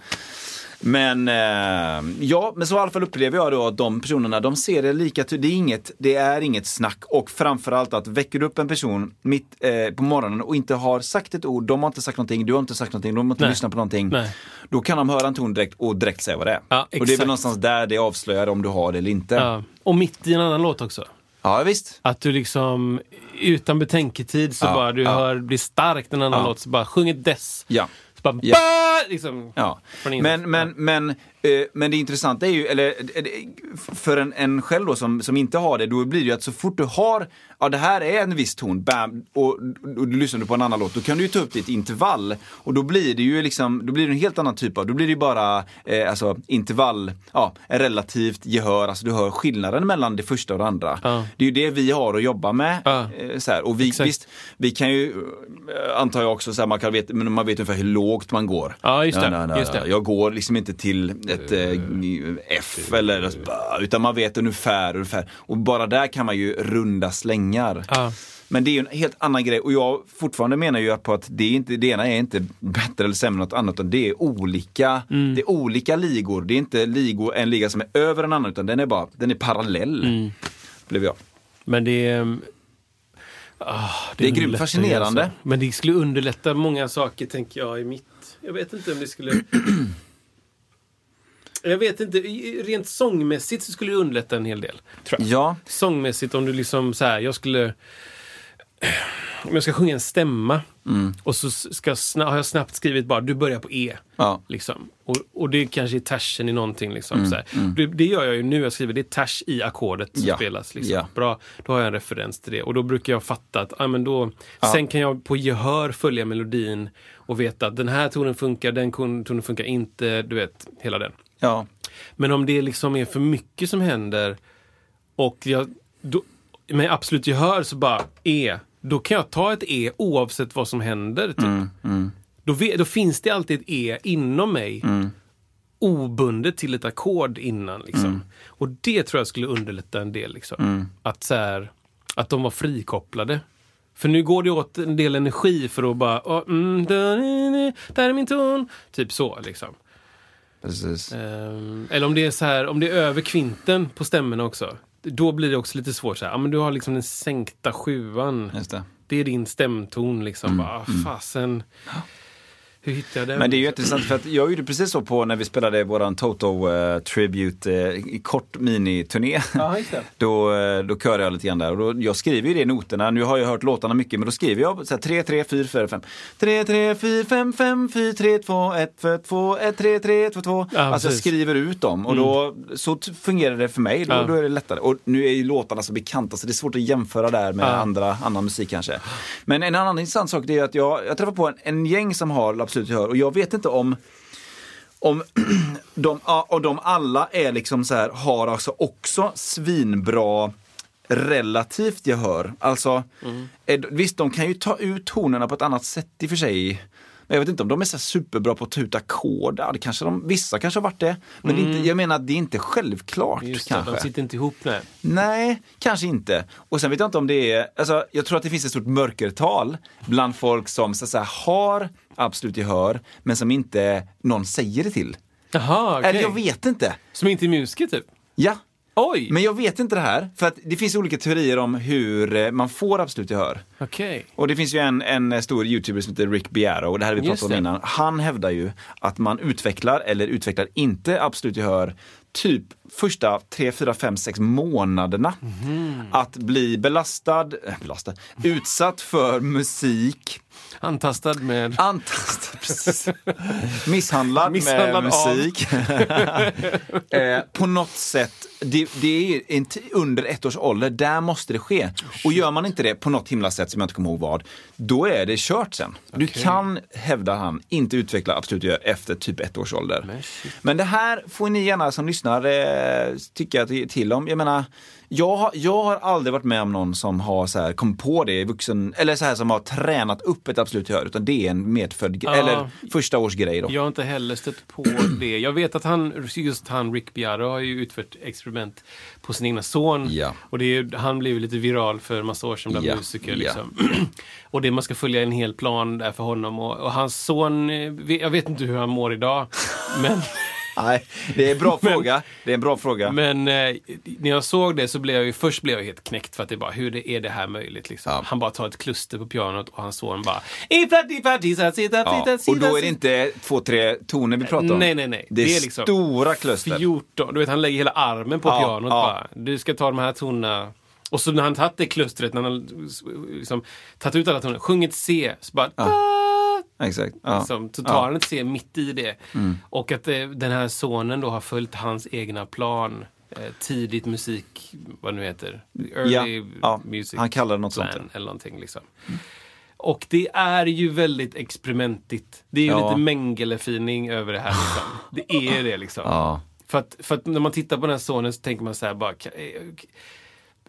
Men eh, ja, men så i alla fall upplever jag då att de personerna, de ser det lika, ty- det är inget, det är inget snack och framförallt att väcker du upp en person mitt eh, på morgonen och inte har sagt ett ord, de har inte sagt någonting, du har inte sagt någonting, de har inte Nej. lyssnat på någonting. Nej. Då kan de höra en ton direkt och direkt säga vad det är. Ja, och det är väl någonstans där det avslöjar om du har det eller inte. Ja, Ja. Och mitt i en annan låt också. visst. Att du liksom utan betänketid så Ja, bara du ja. hör, blir starkt en annan Ja. låt, så bara sjung ett dess. Ja. Bara Ja. "Bah!" liksom. Ja. Men, men, men Men det intressanta är ju, eller eh, det- för en, en själv då som, som inte har det, då blir det ju att så fort du har, ja det här är en viss ton, bam, och, och du lyssnar på en annan låt, då kan du ju ta upp ett intervall. Och då blir det ju liksom, då blir det en helt annan typ av, då blir det ju bara eh, alltså intervall, ja, relativt gehör, alltså du hör skillnaden mellan det första och det andra. Ja. Det är ju det vi har att jobba med. Eh, så här. Och vi, Exakt. visst, vi kan ju, eh, antar jag också, så här, man, kan men man vet ungefär hur lågt man går. Ja, just det. Nej, nej, nej, Just det. Jag går liksom inte till ett eh, F eller utan man vet ungefär, ungefär. Och bara där kan man ju runda slängar. Ja. Men det är ju en helt annan grej och jag fortfarande menar ju på att det, är inte, det ena är inte bättre eller sämre än något annat utan det är olika, Mm. det är olika ligor. Det är inte ligor, en liga som är över en annan utan den är bara, den är parallell. Mm. Blev jag. Men det är... ehm, ah, Det är grymt fascinerande. Alltså. Men det skulle underlätta många saker, tänker jag, i mitt... Jag vet inte om det skulle... jag vet inte. Rent sångmässigt så skulle det underlätta en hel del. Tror jag. Ja, Sångmässigt, om du liksom så här, jag skulle... Om jag ska sjunga en stämma Mm. och så ska, har jag snabbt skrivit bara, du börjar på E. ja. Liksom. Och, och det kanske är tersen i någonting. Liksom, Mm, så här. Det, det gör jag ju nu. Jag skriver det är ters i ackordet som Ja, spelas. Liksom. ja. Bra, då har jag en referens till det. Och då brukar jag fatta att ah, men då, sen kan jag på gehör följa melodin och veta att den här tonen funkar, den tonen funkar inte. Du vet, hela den. Ja. Men om det liksom är för mycket som händer och jag då, med absolut gehör så bara E. Då kan jag ta ett E oavsett vad som händer. Typ. Mm, Då, ve- då finns det alltid ett E inom mig. Obundet till ett ackord innan. Liksom. Mm. Och det tror jag skulle underlätta en del. Liksom. Att, så här, att de var frikopplade. För nu går det åt en del energi för att bara, oh, mm, där, är- där är min ton. Typ så liksom. Precis. Ehm, eller om det är så här, om det är över kvinten på stämmorna också. Då blir det också lite svårt. Så här. Ja, men du har liksom den sänkta sjuan. Just det. Det är din stämton liksom. Bara, ah, fasen. Hur hittar jag den? Men det är ju intressant för att jag gjorde precis så på när vi spelade våran Toto eh, Tribute eh, i kort miniturné. Ja, det. Då, eh, då körde jag lite grann där och då, jag skriver ju det i noterna. Nu har jag hört låtarna mycket men då skriver jag så här 3, 3, 4, 4, 5. 3, 3, 4, 5, 5, 4, 3, 2, 1, 4, 2, 1, 3, 3, 2, 2. Ja, alltså jag precis. skriver ut dem och då, så t- fungerar det för mig. Då, Ja. då är det lättare. Och nu är ju låtarna så bekanta så det är svårt att jämföra där med Ja. andra, annan musik kanske. Men en annan intressant sak det är att jag, jag träffar på en, en gäng som har absolut gehör och jag vet inte om om de, och de alla är liksom så här, har alltså också svinbra relativt gehör. Alltså, eh, visst de kan ju ta ut tonerna på ett annat sätt i och för sig. Men jag vet inte om de är så superbra på att ta ut ackord. Ja, det kanske de, vissa kanske har varit det. Men det är inte, jag menar att det är inte självklart Just det, kanske. de sitter inte ihop. Nej. Nej, kanske inte. Och sen vet jag inte om det är, alltså, jag tror att det finns ett stort mörkertal bland folk som så säga, har absolut gehör, men som inte någon säger det till. Jaha, okej. Eller jag vet inte. Som inte är musiker typ? Ja, Oj! men jag vet inte det här. För att det finns olika teorier om hur eh, man får absolut gehör. Okej. Och det finns ju en, en stor youtuber som heter Rick Biaro, och det här har vi pratat om innan. Han hävdar ju att man utvecklar, eller utvecklar inte absolut gehör, typ första 3, 4, 5, 6 månaderna. Mhm. Att bli belastad, äh, belastad, utsatt för musik, Antastad med... antastad, precis. misshandlad, Misshandlad med musik. eh, på något sätt, det, det är en under ett års ålder, där måste det ske. Och gör man inte det på något himla sätt som jag inte kommer ihåg vad, då är det kört sen. Du Okej. kan, hävdar han, inte utveckla absolut gehör efter typ ett års ålder. Men. Men det här får ni gärna som lyssnar eh, tycka till om. Jag menar, jag, har- jag har aldrig varit med om någon som har så här, kom på det i vuxen, eller så här som har tränat upp ett absolut gehör, utan det är en medfödd Ja. eller första års grej då. Jag har inte heller stött på det. Jag vet att han, just han Rick Biaro har ju utfört experiment på sin egna son. Ja. Och det är, han blev lite viral för en massa år sedan bland Ja, musiker. Liksom. och det man ska följa en hel plan där för honom. Och, och hans son, eh, jag vet inte hur han mår idag. men Nej, det är en bra Men- fråga. Det är en bra fråga. men eh, när jag såg det så blev jag ju, först blev jag helt knäckt för att det bara, hur det, är det här möjligt? Liksom. Ja. Han bara tar ett kluster på pianot och hans son bara... "Ifla, difla, disa, sita, ja. Och då är det sita." inte två, tre toner vi pratar om. Nej, nej, nej. Det är, Det är liksom stora kluster. 14. Du vet, han lägger hela armen på Ja, pianot ja. bara. Du ska ta de här tonerna. Och så när han tagit det klustret, när han liksom tagit ut alla toner, sjungit C, så bara... Da, exakt. Ja. Liksom, tar Ja. Mm. mitt i det. Och att eh, den här sonen då har följt hans egna plan. Eh, tidigt musik, vad nu heter. Early Ja, ja. music Han kallar det något plan sånt, eller någonting liksom. Och det är ju väldigt experimentigt. Det är ju lite Mengele-fining över det här liksom. Det är det liksom. För, att, för att när man tittar på den här sonen så tänker man så här bara, kan, eh,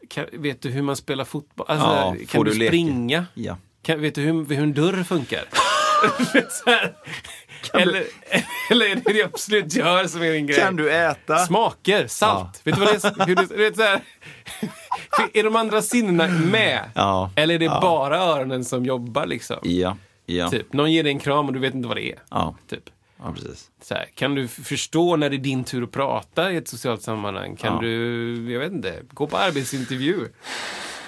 kan, vet du hur man spelar fotboll? Alltså, kan du du springa? Kan, vet du hur, hur en dörr funkar? Eller, eller är det det absolut gör som är din grej? Kan du äta? Smaker, salt. Vet du vad det är? Hur det, vet, så här. Är de andra sinnena med? Ja. Eller är det Ja. bara öronen som jobbar liksom? Ja. Ja. Typ, någon ger dig en kram och du vet inte vad det är. Ja. Typ. ja, precis. Så här, kan du förstå när det är din tur att prata i ett socialt sammanhang? Kan Ja. du, jag vet inte, gå på arbetsintervju?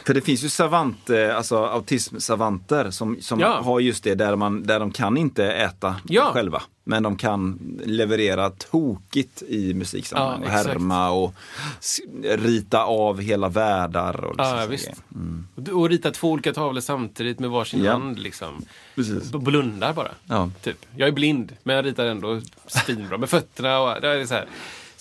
För det finns ju savant, eh, alltså autismsavanter som, som Ja. har just det där, man, där de kan inte äta Ja. själva. Men de kan leverera tokigt i musiksammanhang. Ja, och härma och rita av hela världar. Och liksom Ja, grejer. Och rita två olika tavlor samtidigt med varsin Ja. hand. Liksom. Precis. Blundar bara. Typ. Jag är blind, men jag ritar ändå svinbra med fötterna. Och, det är så, här.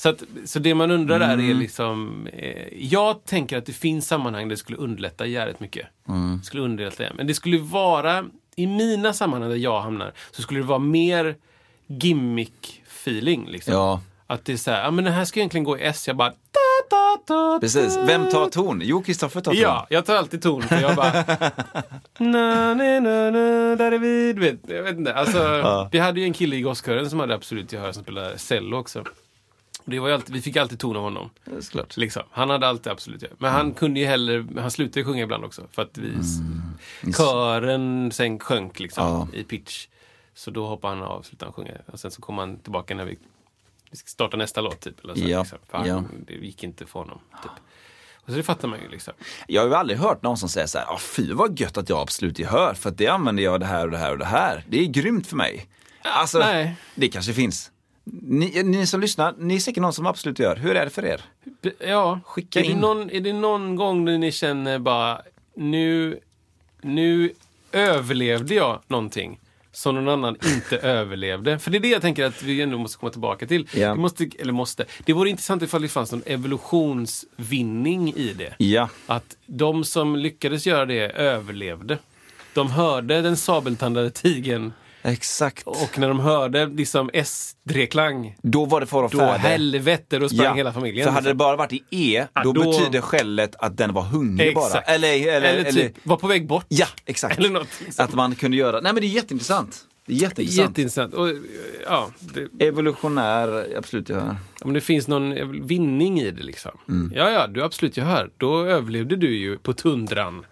Så, att, så det man undrar där Mm. är liksom... Eh, jag tänker att det finns sammanhang där det skulle underlätta jävligt mycket. Mm. Det skulle underlätta det. Men det skulle vara... I mina sammanhang där jag hamnar så skulle det vara mer gimmick-feeling. Liksom. Ja. Att det är så här, ja men den här ska egentligen gå i S. Jag bara... Da, da, da, Precis. Vem tar ton? Jo, Kristoffer tar ton. Ja, jag tar alltid ton. För jag bara... na, na, na, na, där är vi. Du vet, jag vet inte. Alltså, Vi hade ju en kille i gosskören som hade absolut gehör som spelade cello också. Det var alltid, vi fick alltid ton av honom. Såklart. Liksom. Han hade alltid absolut gehör. Men han kunde ju heller, han slutade ju sjunga ibland också. För att vi, kören sen sjönk liksom Ja. i pitch. Så då hoppade han av och slutade sjunga. Och sen så kom han tillbaka när vi, vi ska starta nästa låt typ. Eller så, Ja. liksom. För han, Ja. Det gick inte för honom. Typ. Och så det fattar man ju liksom. Jag har ju aldrig hört någon som säger så här, ah, fy vad gött att jag har absolut gehör, för att det använder jag det här och det här och det här. Det är grymt för mig. Alltså, nej. det kanske finns. Ni, ni som lyssnar, ni är säkert någon som absolut gör. Hur är det för er? Ja, Skicka är, det in. någon, är det någon gång när ni känner bara nu, nu överlevde jag någonting som någon annan inte överlevde? För det är det jag tänker att vi ändå måste komma tillbaka till. Ja. Det måste, eller måste. Det vore intressant ifall det fanns någon evolutionsvinning i det. Ja. Att de som lyckades göra det överlevde. De hörde den sabeltandade tigern Exakt. och när de hörde liksom S-dreklang, Då var det fara och då färde. helvete, då sprang hela familjen. För hade det liksom. bara varit i E, Ja, då, då- betyder skället att den var hungrig bara. Exakt. Eller, eller, eller, eller, typ var på väg bort. Ja, exakt. Eller någonting sånt. Att man kunde göra, nej men det är jätteintressant. Det är jätteintressant. Jätteintressant. Och, ja, det, Evolutionär, absolut jag hör. om det finns någon vinning i det liksom. Mm. Ja, ja, du absolut, jag hör. Då överlevde du ju på tundran.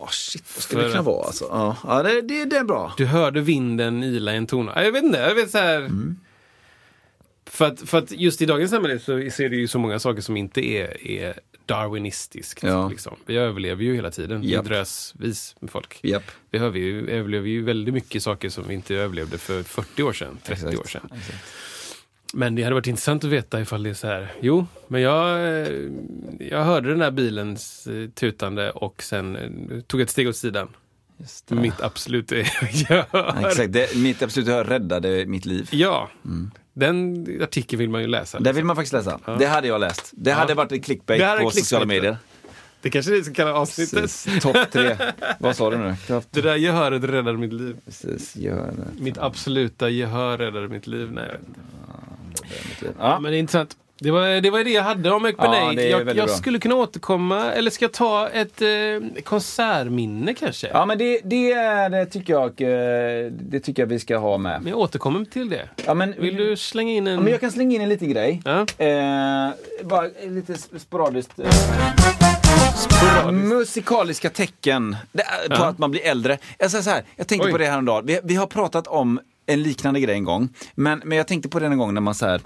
Åh shit, vad För det kunna vara alltså? Ja, ja det, det, det är bra. Du hörde vinden ila i en tona. Jag vet inte, jag vet så här. Mm. För, att, för att just i dagens samhälle så ser det ju så många saker som inte är, är darwinistiskt. Ja. Liksom. Vi överlever ju hela tiden. Vi drösvis med folk. Japp. Vi överlever ju, överlever ju väldigt mycket saker som vi inte överlevde för 40 år sedan, 30 Exakt. år sedan. Exakt. Men det hade varit intressant att veta ifall det är så här. Jo, men jag, eh, jag hörde den här bilens eh, tutande och sen eh, tog ett steg åt sidan. Mitt absolut gehör. Ja, Exakt, det, mitt absolut hör räddade mitt liv. Ja, Mm. den artikeln vill man ju läsa. Det vill man faktiskt läsa. Det hade jag läst. Det hade varit ett clickbait på clickbait, sociala ja. medier. Det kanske är det som kallar avsnittet. Precis. Topp tre. Vad sa du nu? Topp Det där gehöret räddade mitt liv. Precis, gör det. Mitt absoluta gehör räddade mitt liv. Nej, jag vet inte. Ja. Men det är intressant. Det var, det var det jag hade om Ja, det är jag jag skulle kunna återkomma, eller ska jag ta ett eh, konsertminne kanske? Ja men det, det, är, det, tycker jag, eh, det tycker jag vi ska ha med. Men jag återkommer till det. Ja, men, Vill du slänga in en... Ja, men jag kan slänga in en liten grej. Ja. Eh, bara lite sp- sporadiskt. Eh, musikaliska tecken på Ja. att man blir äldre. Jag säger så här, jag tänkte Oj. på det här en dag. Vi, vi har pratat om en liknande grej en gång. Men, men jag tänkte på det en gång när man så här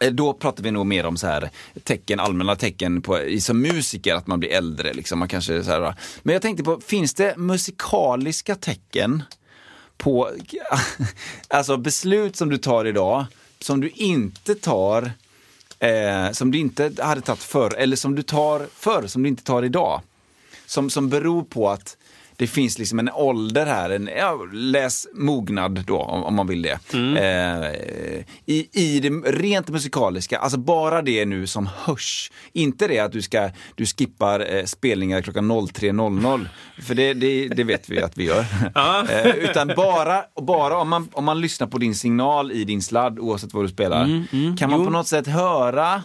eh, då pratar vi nog mer om så här tecken, allmänna tecken på, som musiker, att man blir äldre. Liksom. Man kanske, så här, men jag tänkte på, finns det musikaliska tecken på alltså beslut som du tar idag, som du inte tar, eh, som du inte hade tagit förr, eller som du tar förr, som du inte tar idag? Som, som beror på att det finns liksom en ålder här, en, ja, läs mognad då om, om man vill det. Mm. Eh, i, I det rent musikaliska, alltså bara det nu som hörs. Inte det att du ska, du skippar eh, spelningar klockan 03.00, för det, det, det vet vi att vi gör. eh, utan bara, bara om, man, om man lyssnar på din signal i din sladd, oavsett vad du spelar, kan man Jo. på något sätt höra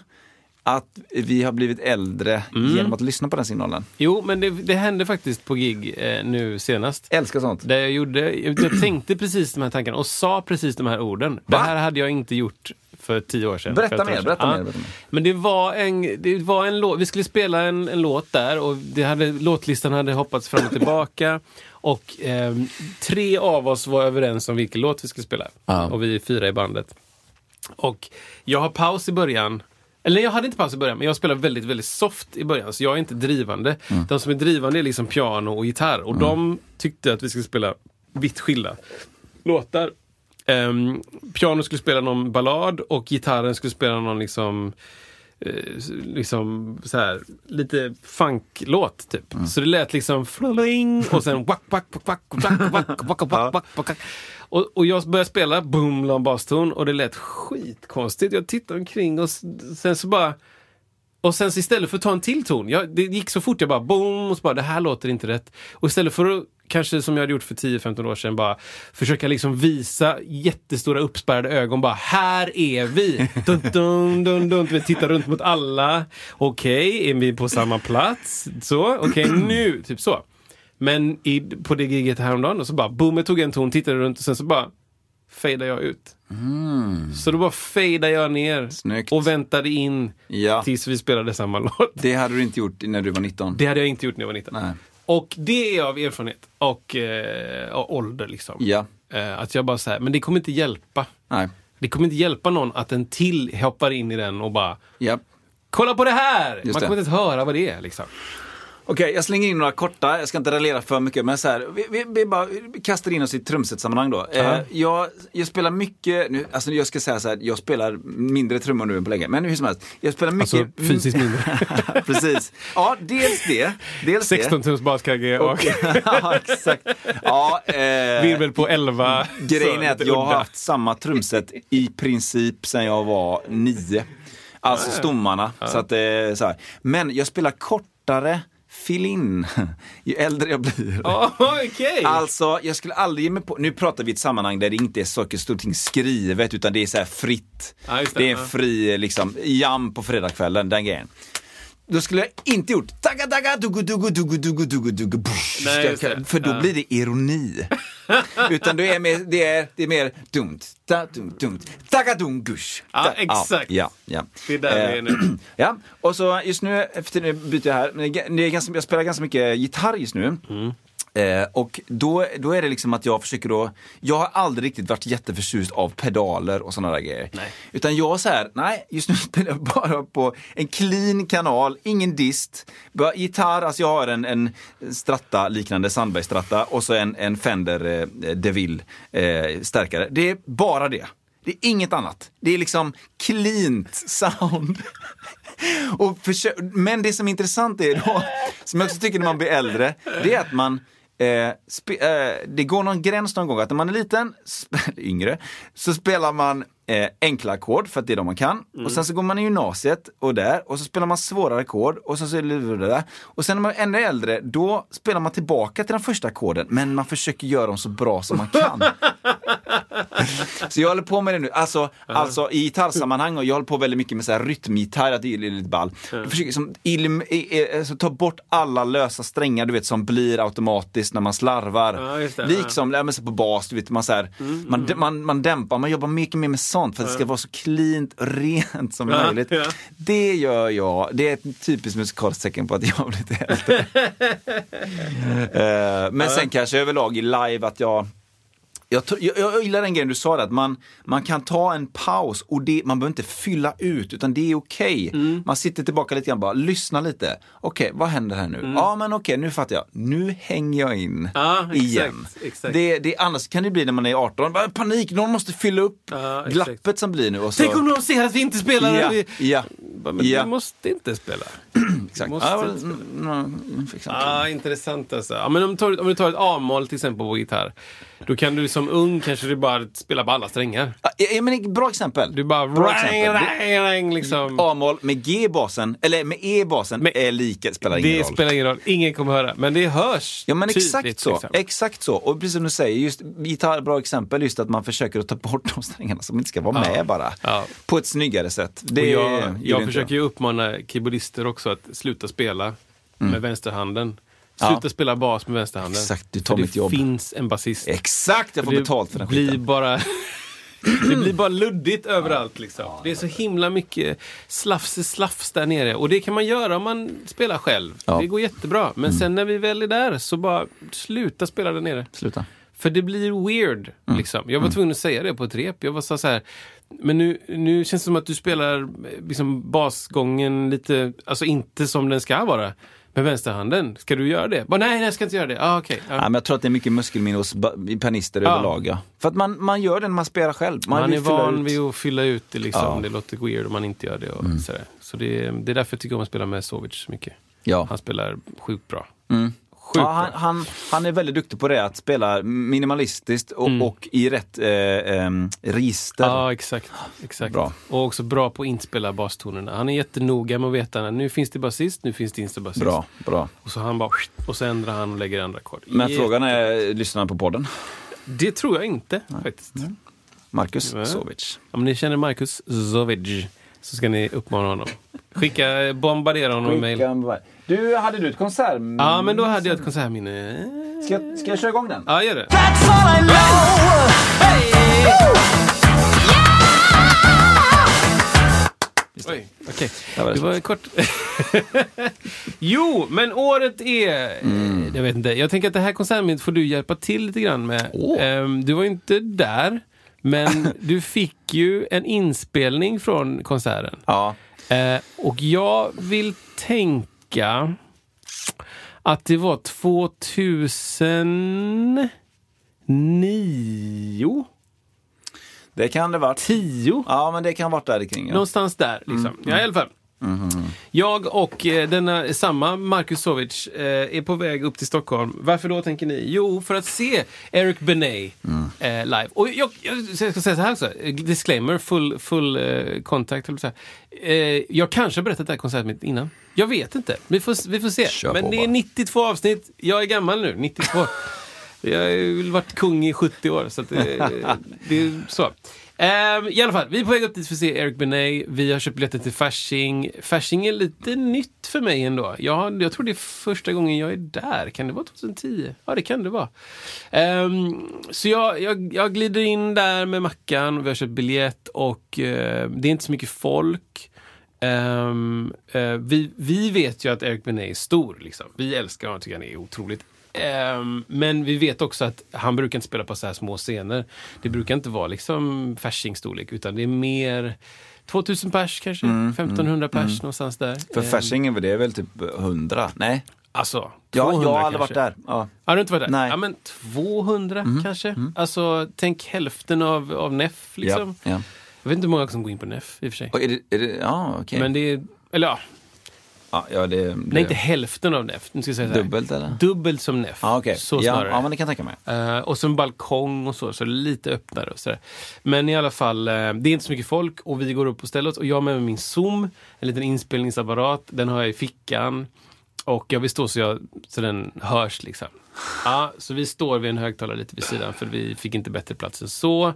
att vi har blivit äldre Mm. genom att lyssna på den signalen. Jo, men det, det hände faktiskt på gig eh, nu senast. Älskar sånt. Där jag, gjorde, jag tänkte precis de här tankarna och sa precis de här orden. Det här hade jag inte gjort för tio år sedan. Berätta mer, berätta Ja. mer, berätta mer. Men det var en, det var en låt, vi skulle spela en, en låt där och det hade, låtlistan hade hoppats fram och tillbaka. Och ehm, tre av oss var överens om vilken låt vi skulle spela. Ja. Och vi är fyra i bandet. Och jag har paus i början. Eller jag hade inte paus i början, men jag spelar väldigt, väldigt soft i början. Så jag är inte drivande. Mm. De som är drivande är liksom piano och gitarr. Och de tyckte att vi skulle spela vitt skilda låtar. Um, piano skulle spela någon ballad och gitarren skulle spela någon liksom eh, liksom så här, lite funklåt typ. Så det lät liksom fling och sen wack, wack, wack, wack, wack, wack, wack, wack, wack, wack. Och, och jag började spela, boom, la en baston och det lät skitkonstigt. Jag tittade omkring och sen så bara och sen så istället för att ta en till ton, jag, det gick så fort, jag bara boom, och så bara det här låter inte rätt. Och istället för att, kanske som jag hade gjort för 10-15 år sedan, bara försöka liksom visa jättestora uppspärrade ögon, bara här är vi! Dun, dun, dun, dun, du vet, titta runt mot alla. Okej, är vi på samma plats? Så, okej nu, typ så. Men i, på det giget häromdagen, och så bara boom, jag tog en ton, tittade runt och sen så bara fejdade jag ut. Så då bara fejdade jag ner Snyggt. och väntade in Ja. tills vi spelade samma låt. Det hade du inte gjort när du var 19. Det hade jag inte gjort när jag var 19. Nej. Och det är av erfarenhet och, eh, och ålder liksom. Ja. Eh, att jag bara säger, men det kommer inte hjälpa. Nej. Det kommer inte hjälpa någon att en till hoppar in i den och bara Ja. Kolla på det här! Just Man det. kommer inte ens höra vad det är liksom. Okej, jag slänger in några korta. Jag ska inte raljera för mycket, men så här, vi, vi, vi bara vi kastar in oss i trumsetsammanhang då. Eh, jag, jag spelar mycket, nu, alltså jag ska säga så här, jag spelar mindre trummor nu än på länge, men hur som helst. Jag spelar mycket... Alltså fysiskt mindre. Precis. Ja, dels det. Dels 16 tums baskagge och, ja, exakt. Ja, eh, virvel på 11. Grejen är att jag har haft samma trumset i princip sedan jag var nio. Alltså stommarna. Så att, eh, så här. Men jag spelar kortare fill-in ju äldre jag blir. Ja, Okej! Alltså, jag skulle aldrig ge mig på, nu pratar vi i ett sammanhang där det inte är saker stort ting skrivet utan det är så här fritt. Just det. det är en fri liksom, jam på fredagskvällen, den grejen. Då skulle jag inte gjort tagga tagga dugu dugu dugu dugu dugu dugu bush. Nej. För då blir det ironi. Utan det är mer, det är, det är mer dumt, ta, dumt, dumt, tagga dum gush. Ja, exakt. Ja, ja. Det är där vi är nu. Ja, och så just nu, efter nu byter jag här, men det är, det är ganska, jag spelar ganska mycket gitarr just nu. Eh, och då, då är det liksom att jag försöker då, jag har aldrig riktigt varit jätteförtjust av pedaler och sådana där grejer. Nej. Utan jag så här, nej, just nu spelar jag bara på en clean kanal, ingen dist. Bara gitarr, alltså jag har en, en stratta liknande Sandberg stratta och så en, en Fender eh, DeVille eh, stärkare. Det är bara det. Det är inget annat. Det är liksom cleant sound. Och men det som är intressant är då, som jag också tycker när man blir äldre, det är att man eh, eh, det går någon gräns någon gång att när man är liten, yngre, så spelar man eh, enkla ackord för att det är de man kan. Och sen så går man i gymnasiet och där och så spelar man svårare ackord och så, så är det där. Och sen när man är ännu äldre, då spelar man tillbaka till de första ackorden men man försöker göra dem så bra som man kan. Så jag håller på med det nu, alltså, alltså i gitarrsammanhang och jag håller på väldigt mycket med så här rytmgitarr, att det är lite ball. Jag försöker som, ilim, alltså, ta bort alla lösa strängar du vet som blir automatiskt när man slarvar. Just det, liksom, ja. så på bas, du vet, man, så här, man, dä- man, man dämpar, man jobbar mycket mer med sånt för att det ska vara så cleant rent som möjligt. Det gör jag, det är ett typiskt musikaliskt tecken på att jag har blivit äldre. Eh, men sen kanske överlag i live att jag jag, jag, jag gillar den grejen du sa, där, att man, man kan ta en paus och det, man behöver inte fylla ut utan det är okej. Mm. Man sitter tillbaka lite grann bara, lyssna lite. Okej, vad händer här nu? Ja men okej, nu fattar jag. Nu hänger jag in Mm. Ja, exakt, igen. exakt. Det, det, annars kan det bli när man är 18, bara, panik, någon måste fylla upp exakt. glappet som blir nu. Och så, Tänk om någon ser att vi inte spelar! ja, Vi- ja, Men ja. du måste inte spela. Exakt. Måste Ja, inte spela. mm, mm, det. Ah, intressant alltså. Ja, men om, du tar, om du tar ett A-moll till exempel på gitarr. Då kan du som ung kanske du bara spela på alla strängar. Ja, men bra exempel. Du bara... Bra exempel. rang, rang, liksom. A-moll med G basen, eller med E basen, Men- är lika, spelar ingen Det roll. spelar ingen roll. Ingen kommer höra. Men det hörs Ja men exakt tydligt, så. liksom. Exakt så. Och precis som du säger, just gitarr, bra exempel, just att man försöker att ta bort de strängarna som inte ska vara Ja. med bara. Ja. På ett snyggare sätt. Det Och jag jag försöker ju uppmana keyboardister också att sluta spela med vänsterhanden. Sluta Mm. Ja. spela bas med vänsterhanden. Exakt, du tar För mitt det jobb. finns en basist. Exakt, jag får Det betalt för den blir skiten. bara Det blir bara luddigt överallt. Liksom. Det är så himla mycket slafs slafs där nere. Och det kan man göra om man spelar själv. Ja. Mm. Det går jättebra. Men sen när vi väl är där så bara sluta spela där nere. Sluta. För det blir weird. Mm. Liksom. Jag var tvungen att säga det på ett rep. Jag var så här, men nu, nu känns det som att du spelar liksom, basgången lite, alltså inte som den ska vara. Med vänsterhanden. Ska du göra det? Bara, nej, nej, jag ska inte göra det. Ah, okej. Ja. Ja, men jag tror att det är mycket muskelminne hos pianister Ja. överlag. Ja. För att man, man gör det när man spelar själv. Man, Man, är van Mm. vid att fylla ut det. Liksom. Ja. Det låter weird om man inte gör det. Och sådär. Så det, det är därför jag tycker om att spela med Sovic så mycket. Ja. Han spelar sjukt bra. Mm. Sjukt Ja, han, han, han är väldigt duktig på det, att spela minimalistiskt och, Mm. och i rätt eh, em, register. Ja, exakt. exakt. Bra. Och också bra på att inspela bastonerna. Han är jättenoga med att veta att nu finns det basist, nu finns det inte basist. Bra, bra. Och så han bara, och så ändrar han och lägger andra ackord. Men Jätte- frågan är, lyssnar han på podden? Det tror jag inte faktiskt. Marcus Nej. Sovic. Om ni känner Marcus Zovic så ska ni uppmana honom. Skicka, bombardera honom med mail. Du, hade du ett konsert? Ja, men då hade jag ett konsertminne. Ska, jag- ska jag köra igång den? Ja, gör det. Oj, okej. Där var det Det var kort. jo, men året är... Mm. Jag vet inte. Jag tänker att det här konsertminnet får du hjälpa till lite grann med. Ehm, du var ju inte där, men du fick ju en inspelning från konserten. Ja. Eh, och jag vill tänka att det var 2009? Det kan det varit. 10? Ja, men det kan ha varit där kring. Ja. Någonstans där. Liksom. Ja, i alla fall. Jag och eh, denna, samma Marcus Sovic eh, är på väg upp till Stockholm. Varför då tänker ni? Jo, för att se Eric Benet eh, live. Och jag, jag, ska säga så här också, disclaimer, full, full eh, contact. att säga. Eh, jag kanske har berättat det här konsertet innan. Jag vet inte. Vi får, vi får se. Kör Men det är bara. 92 avsnitt. Jag är gammal nu, 92. Jag har varit kung i 70 år, så att det är så. Ehm, I alla fall, vi är på väg upp dit för att se Eric Benet. Vi har köpt biljetter till Fasching. Fasching är lite nytt för mig ändå. Jag, jag tror det är första gången jag är där. Kan det vara 2010? Ja, det kan det vara. Ehm, så jag, jag, jag glider in där med Mackan. Vi har köpt biljett och eh, det är inte så mycket folk. Um, uh, vi, vi vet ju att Eric Benet är stor. Liksom. Vi älskar honom, tycker han är otroligt. Ehm, men vi vet också att han brukar inte spela på så här små scener. Det brukar inte vara liksom Fasching-storlek, utan det är mer 2000 pers kanske, 1500 pers någonstans där. För Ehm, Fasching, det är väl typ 100? Nej? Alltså, Ja, 200 jag har aldrig kanske. varit där. Ja. Har du inte varit där? Nej. Ja, men 200 kanske. Alltså, tänk hälften av, av NEF liksom. Ja, ja. Jag vet inte hur många som går in på NEF i och för sig. Och är det, är det, ja, okej. Men det är, eller ja, Ja, ja, det, det, nej inte hälften av NEF. Nu ska jag säga. Dubbelt eller? Dubbelt som NEF. Ja, okej. Så ja, snarare. ja, men det kan jag tänka mig. Eh, och så en balkong och så, så lite öppnare. Och så där. Men i alla fall, eh, det är inte så mycket folk och vi går upp och ställer oss. Och jag har med mig min Zoom, en liten inspelningsapparat. Den har jag i fickan. Och jag vill stå så, jag, så den hörs liksom. Ja, så vi står vid en högtalare lite vid sidan för vi fick inte bättre plats än så.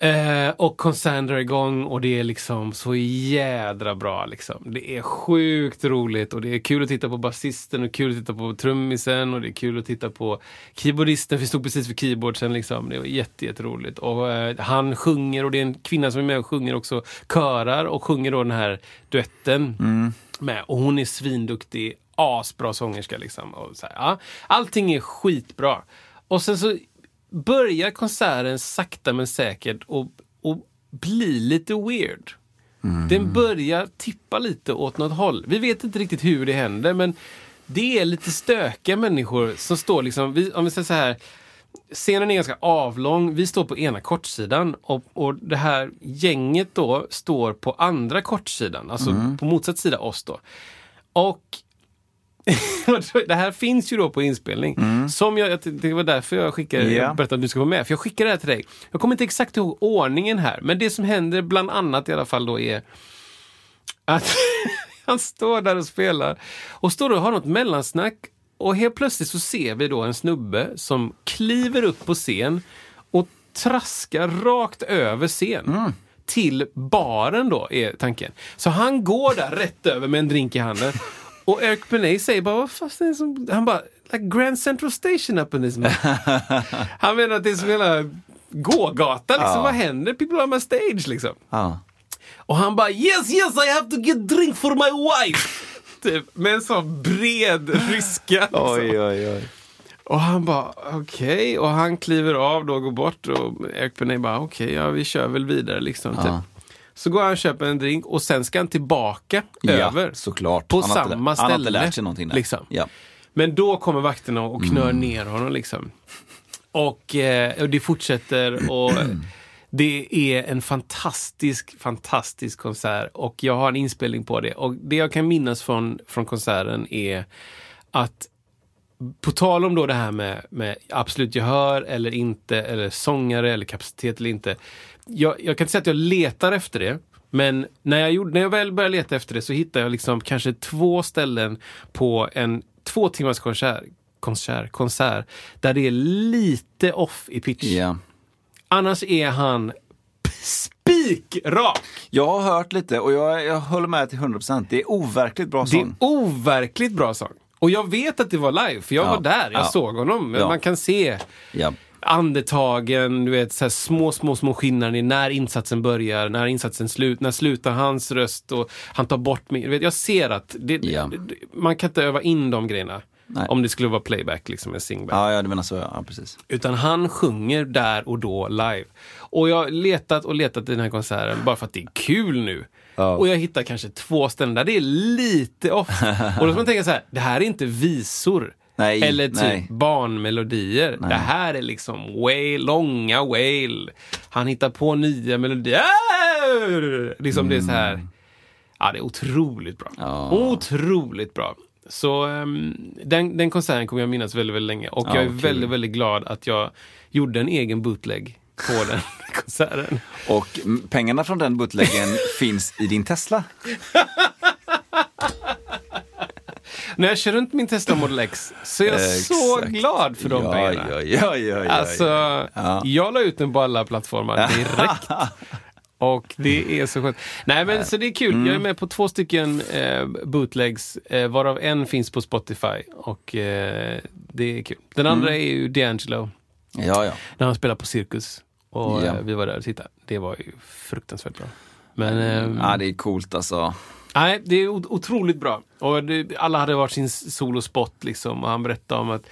Eh, och konserten drar igång och det är liksom så jädra bra. Liksom. Det är sjukt roligt och det är kul att titta på basisten och kul att titta på trummisen och det är kul att titta på keyboardisten. Vi stod precis vid keyboardsen. Liksom. Det var jätte, jätteroligt. Och eh, han sjunger och det är en kvinna som är med och sjunger också. Körar och sjunger då den här duetten med. Och hon är svinduktig, asbra sångerska liksom. Och så här, ja. Allting är skitbra. Och sen så börjar konserten sakta men säkert och, och bli lite weird. Den börjar tippa lite åt något håll. Vi vet inte riktigt hur det händer, men det är lite stökiga människor som står liksom, vi, om vi säger så här, scenen är ganska avlång, vi står på ena kortsidan och, och det här gänget då står på andra kortsidan, alltså på motsatt sida oss då. Och det här finns ju då på inspelning. Som jag, jag- det var därför jag skickade, Mm. Ja. jag berättade att du ska vara med. För jag skickade det här till dig. Jag kommer inte exakt ihåg ordningen här. Men det som händer bland annat i alla fall då är att han står där och spelar och står och har något mellansnack. Och helt plötsligt så ser vi då en snubbe som kliver upp på scen och traskar rakt över scen. Till baren då, är tanken. Så han går där rätt över med en drink i handen. Och Eric Benet säger bara, vad fast det är som... Han bara, like Grand Central Station up in this man. Han menar att det är som hela gågata, liksom. Ja. Vad händer? People on my stage, liksom. Ja. Och han bara yes yes I have to get drink for my wife. typ, med en sån bred ryska. Liksom. Oj, oj, oj. Och han bara okej. Och han kliver av då och går bort. Och Eric Benet bara okej, ja vi kör väl vidare liksom. Ja. Typ. Så går han och köper en drink och sen ska han tillbaka Ja, över. såklart. På Han inte samma lä- ställe. Han har inte lärt sig någonting där. Liksom. Ja. Men då kommer vakterna och knör ner honom liksom. Och, eh, och det fortsätter och det är en fantastisk, fantastisk konsert. Och jag har en inspelning på det. Och det jag kan minnas från, från konserten är att på tal om då det här med, med absolut gehör eller inte, eller sångare eller kapacitet eller inte. Jag, jag kan inte säga att jag letar efter det. Men när jag, gjorde, när jag väl började leta efter det så hittade jag liksom kanske två ställen på en två timmars konsert, konsert, konsert där det är lite off i pitch. ja. Annars är han spikrak. Jag har hört lite och jag, jag håller med till 100%. Det är overkligt bra Det är sång. overkligt bra sång. Och jag vet att det var live, för jag Ja, var där, jag ja. såg honom. Ja. Man kan se. Andetagen, du vet, så små, små, små skillnader i när insatsen börjar, när insatsen slut, när slutar hans röst och han tar bort mig. Du vet, jag ser att det, det, man kan inte öva in de grejerna. Nej. Om det skulle vara playback, liksom en singback. Ja, ja, du menar så. Ja, precis. Utan han sjunger där och då live. Och jag har letat och letat i den här konserten bara för att det är kul nu. Ja. Och jag hittar kanske två ställen där det är lite off. och då ska man tänka så här, det här är inte visor. Nej, eller typ nej. barnmelodier. Det här är liksom way, långa wail. Han hittar på nya melodier. Liksom det är så här. Ja, det är otroligt bra. Ja. Otroligt bra. Så ehm, den, den konserten kommer jag minnas väldigt, väldigt länge. Och Ja, jag är kul. väldigt, väldigt glad att jag gjorde en egen bootleg på den konserten. Och mm, pengarna från den bootleggen finns i din Tesla. När jag kör runt min Tesla Model X så är jag så glad för de ja, pengarna. Ja, ja, ja, ja, Alltså, Ja. jag la ut den på alla plattformar direkt. Och det är så skönt. Nej men så det är kul. Mm. Jag är med på två stycken eh, bootlegs, eh, varav en finns på Spotify. Och eh, det är kul. Den andra Mm. är ju D'Angelo, ja, ja. när han spelar på Cirkus. Och Ja. eh, vi var där och tittade. Det var ju fruktansvärt bra. Men ja, det är coolt alltså. Nej, det är otroligt bra. Och det, alla hade varit sin solospot liksom. Och han berättade om att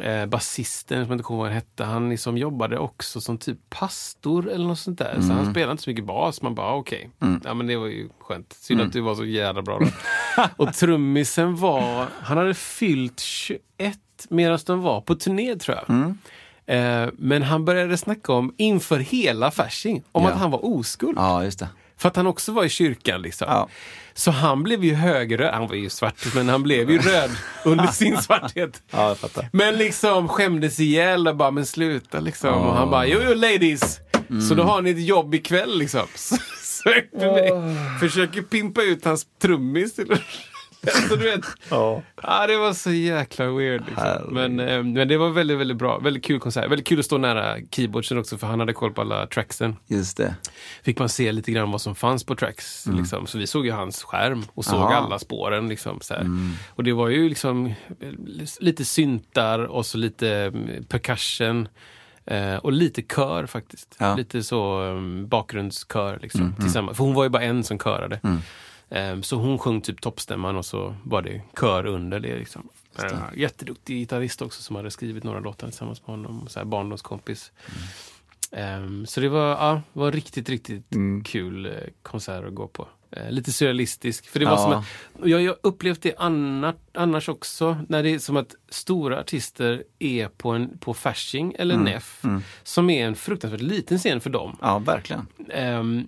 eh, basisten, som jag inte kommer ihåg vad han hette, han liksom jobbade också som typ pastor eller något sånt där. Så han spelade inte så mycket bas. Man bara, okej. Ja men det var ju skönt. Synd att du var så jävla bra då. och trummisen var, han hade fyllt 21 medan de var på turné tror jag. Eh, men han började snacka om, inför hela Fasching, om Ja. att han var oskuld. Ja, just det. För att han också var i kyrkan liksom. Ja. Så han blev ju högröd. Han var ju svart, men han blev ju röd under sin svarthet. Ja. Men liksom skämdes ihjäl och bara, men sluta liksom. Och han bara, jo, jo ladies. Så då har ni ett jobb ikväll liksom. Så, så oh. försöker pimpa ut hans trummis Alltså, du vet. Ja. Ja, det var så jäkla weird. Liksom. Men, eh, men det var väldigt, väldigt bra. Väldigt kul konsert. Väldigt kul att stå nära keyboardsen också, för han hade koll på alla tracksen Just det. fick man se lite grann vad som fanns på tracks. Liksom. Så vi såg ju hans skärm och såg Aha. alla spåren. Liksom, så här. Och det var ju liksom eh, lite syntar och så lite mm, percussion. Eh, och lite kör faktiskt. Ja. Lite så um, bakgrundskör liksom, tillsammans. För hon var ju bara en som körade. Eh, så hon sjöng typ toppstämman och så var det kör under det. Liksom. Eh, jätteduktig gitarrist också som hade skrivit några låtar tillsammans med honom. Så här barndomskompis. Ehm, så det var, ja, var riktigt, riktigt kul eh, konsert att gå på. Eh, lite surrealistisk. För det var Ja. som att, jag har upplevt det annars, annars också. När det är som att stora artister är på, en, på Fasching eller NEF. Som är en fruktansvärt liten scen för dem. Ja, verkligen. Ehm, Eh,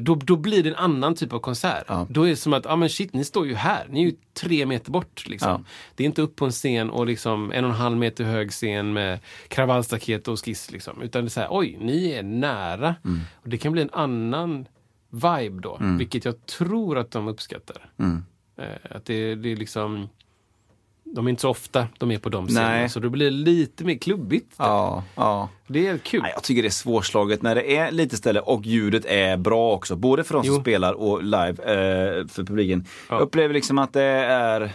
då, då blir det en annan typ av konsert. Ja. Då är det som att, ja ah, men shit, ni står ju här. Ni är ju tre meter bort. Liksom. Ja. Det är inte upp på en scen och liksom en och en halv meter hög scen med kravallstaket och skiss. Liksom. Utan det är så här, oj, ni är nära. Mm. Och det kan bli en annan vibe då, vilket jag tror att de uppskattar. Mm. Eh, att det, det är liksom... De är inte så ofta de är på de scenerna, så då blir det lite mer klubbigt. Ja, ja. Det är kul. Nej, jag tycker det är svårslaget när det är lite ställe och ljudet är bra också. Både för de som Jo. spelar och live eh, för publiken. Ja. Jag upplever liksom att det är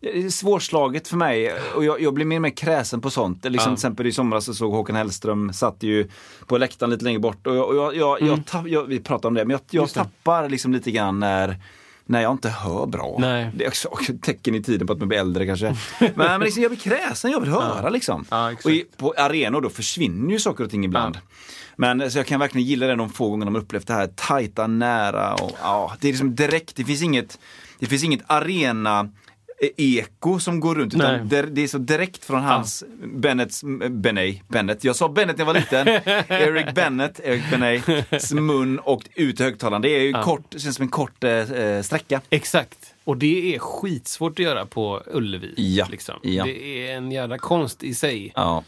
det är svårslaget för mig och jag, jag blir mer och mer kräsen på sånt. Liksom Ja. Till exempel i somras så såg Håkan Hellström, satt ju på läktaren lite längre bort och, jag, jag, jag, jag, tapp, vi pratade om det, men jag, Mm. Det. tappar liksom lite grann när när jag inte hör bra. Nej. Det är också ett tecken i tiden på att man blir äldre kanske. Men, men liksom, jag blir kräsen, jag vill höra liksom. Ja, och i, på arenor då försvinner ju saker och ting ibland. Men så jag kan verkligen gilla det de få gångerna man upplevt det här tajta, nära och ja, det är liksom direkt, det finns inget, det finns inget arena eko som går runt Nej. utan det, det är så direkt från hans Bennets, Benay, Bennett, jag sa Bennett när jag var liten, Eric Bennett, Eric Benays mun och ut i högtalaren. Det är ju kort, det känns som en kort eh, eh, sträcka. Exakt. Och det är skitsvårt att göra på Ullevi. Ja, Liksom. ja. Det är en jävla konst i sig. Ja,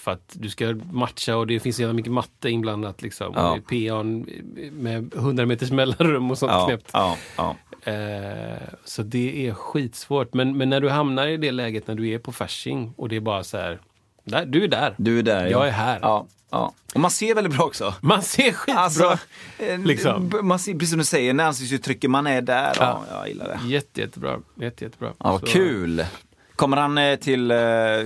För att du ska matcha och det finns så jävla mycket matte inblandat. Liksom. Ja. PA'n med 100 meters mellanrum och sånt ja, knäppt. ja, ja. Eh, så det är skitsvårt. Men, men när du hamnar i det läget när du är på Fasching och det är bara så här. Där, du är där. Du är där. Jag ja. är här. Ja, ja. Och man ser väldigt bra också. Man ser skitbra. Alltså, eh, liksom. man ser, precis som du säger, när ansiktsuttrycket, man är där. Ja. jag gillar det. Jätte, jättebra. Jätte, jättebra. Ja, Så- kul! Kommer han eh, till, eh,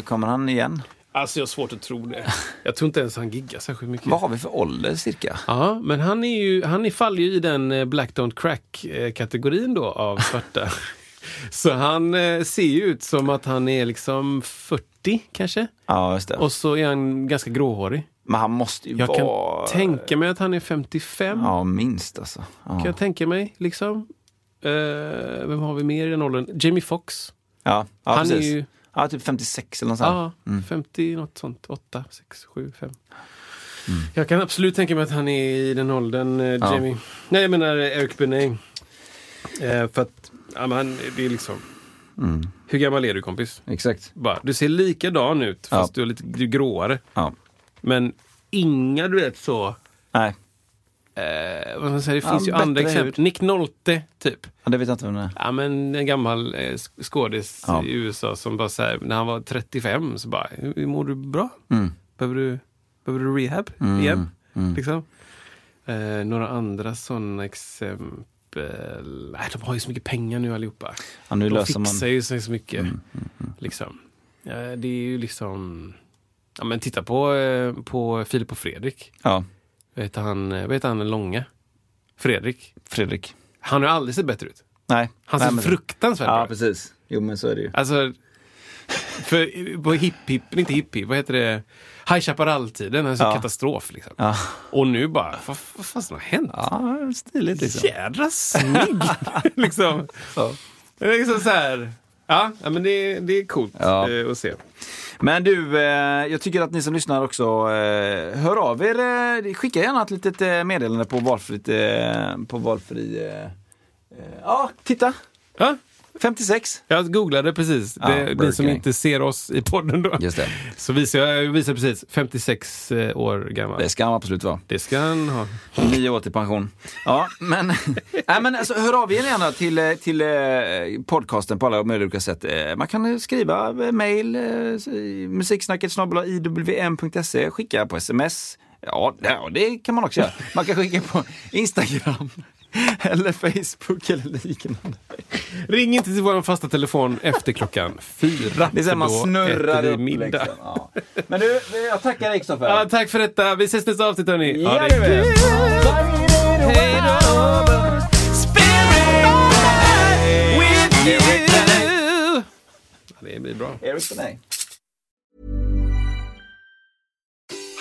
kommer han igen? Alltså jag har svårt att tro det. Jag tror inte ens han giggar särskilt mycket. Vad har vi för ålder cirka? Ja, men han, är ju, han är, faller ju i den eh, Black Don't Crack-kategorin då av svarta. så han eh, ser ju ut som att han är liksom 40 kanske. Ja, just det. Och så är han ganska gråhårig. Men han måste ju Jag vara... kan tänka mig att han är 55. Ja, minst alltså. Ja. Kan jag tänka mig. liksom. Eh, vem har vi mer i den åldern? Jamie Foxx. Ja, ja han precis. är ju Ja, typ 56 eller något sånt. ja, 50 något sånt. 8, 6, 7, 5. Jag kan absolut tänka mig att han är i den åldern, eh, Ja. Jamie. Nej, jag menar eh, Eric Benet. Eh, för att, ja, men han, det är liksom... Hur gammal är du kompis? Exakt. Bara, du ser likadan ut Ja. fast du är lite du är gråare. Ja. Men inga, du vet så... Nej, Eh, vad ska man säga, det Ja, finns ju bättre andra exempel. Nick Nolte, typ. ja, det vet jag inte vem det är. Ja, men en gammal eh, sk- skådis Ja. i USA som bara så här, när han var 35 så bara, hur mår du bra? Mm. Behöver du, behöver du rehab Mm, igen? mm. Liksom. Eh, några andra sådana exempel. Nej, de har ju så mycket pengar nu allihopa. Ja, nu de löser fixar man... Mm, ju sig så mycket. Liksom. Eh, det är ju liksom... Ja, men titta på, eh, på Filip och Fredrik. Ja, Vad heter han, vad heter han den långa? Fredrik. Fredrik. Han har aldrig sett bättre ut. Nej. Han Nej, ser men- fruktansvärt bra Ja, ut. precis. Jo, men så är det ju. Alltså, för på hipp hipp, inte hipp hipp, vad heter det? High Chaparral-tiden, alltså Ja. katastrof liksom. Ja, Och nu bara, vad, vad fan har hänt? ja stiligt liksom. Jädra snygg! liksom. Ja. Liksom så här, ja, men det, det är coolt Ja. eh, att se. Men du, eh, jag tycker att ni som lyssnar också, eh, hör av er. Skicka gärna ett litet meddelande på valfritt, på valfri... Ja, titta! Ja, 56. jag googlade precis. Ja, det, ni som inte ser oss i podden då. Just det. Så visar jag, visar precis, 56 eh, år gammal. Det ska han absolut vara. Det ska han ha. Nio år till pension. Ja, men, nej, men alltså, hör av er gärna till, eh, till eh, podcasten på alla möjliga olika sätt. Eh, Man kan skriva mail, eh, musiksnacket iwm.se, skicka på sms. Ja, det kan man också göra. Man kan skicka på Instagram eller Facebook eller liknande. Ring inte till vår fasta telefon efter klockan fyra. Det är så för man snurrar upp. middag. Liksom. Ja. Men du, jag tackar dig Kristoffer. Ja, tack för detta. Vi ses nästa avsnitt hörni. Ja, det gör vi. Hej då! With you. Det blir bra. Erik Benet.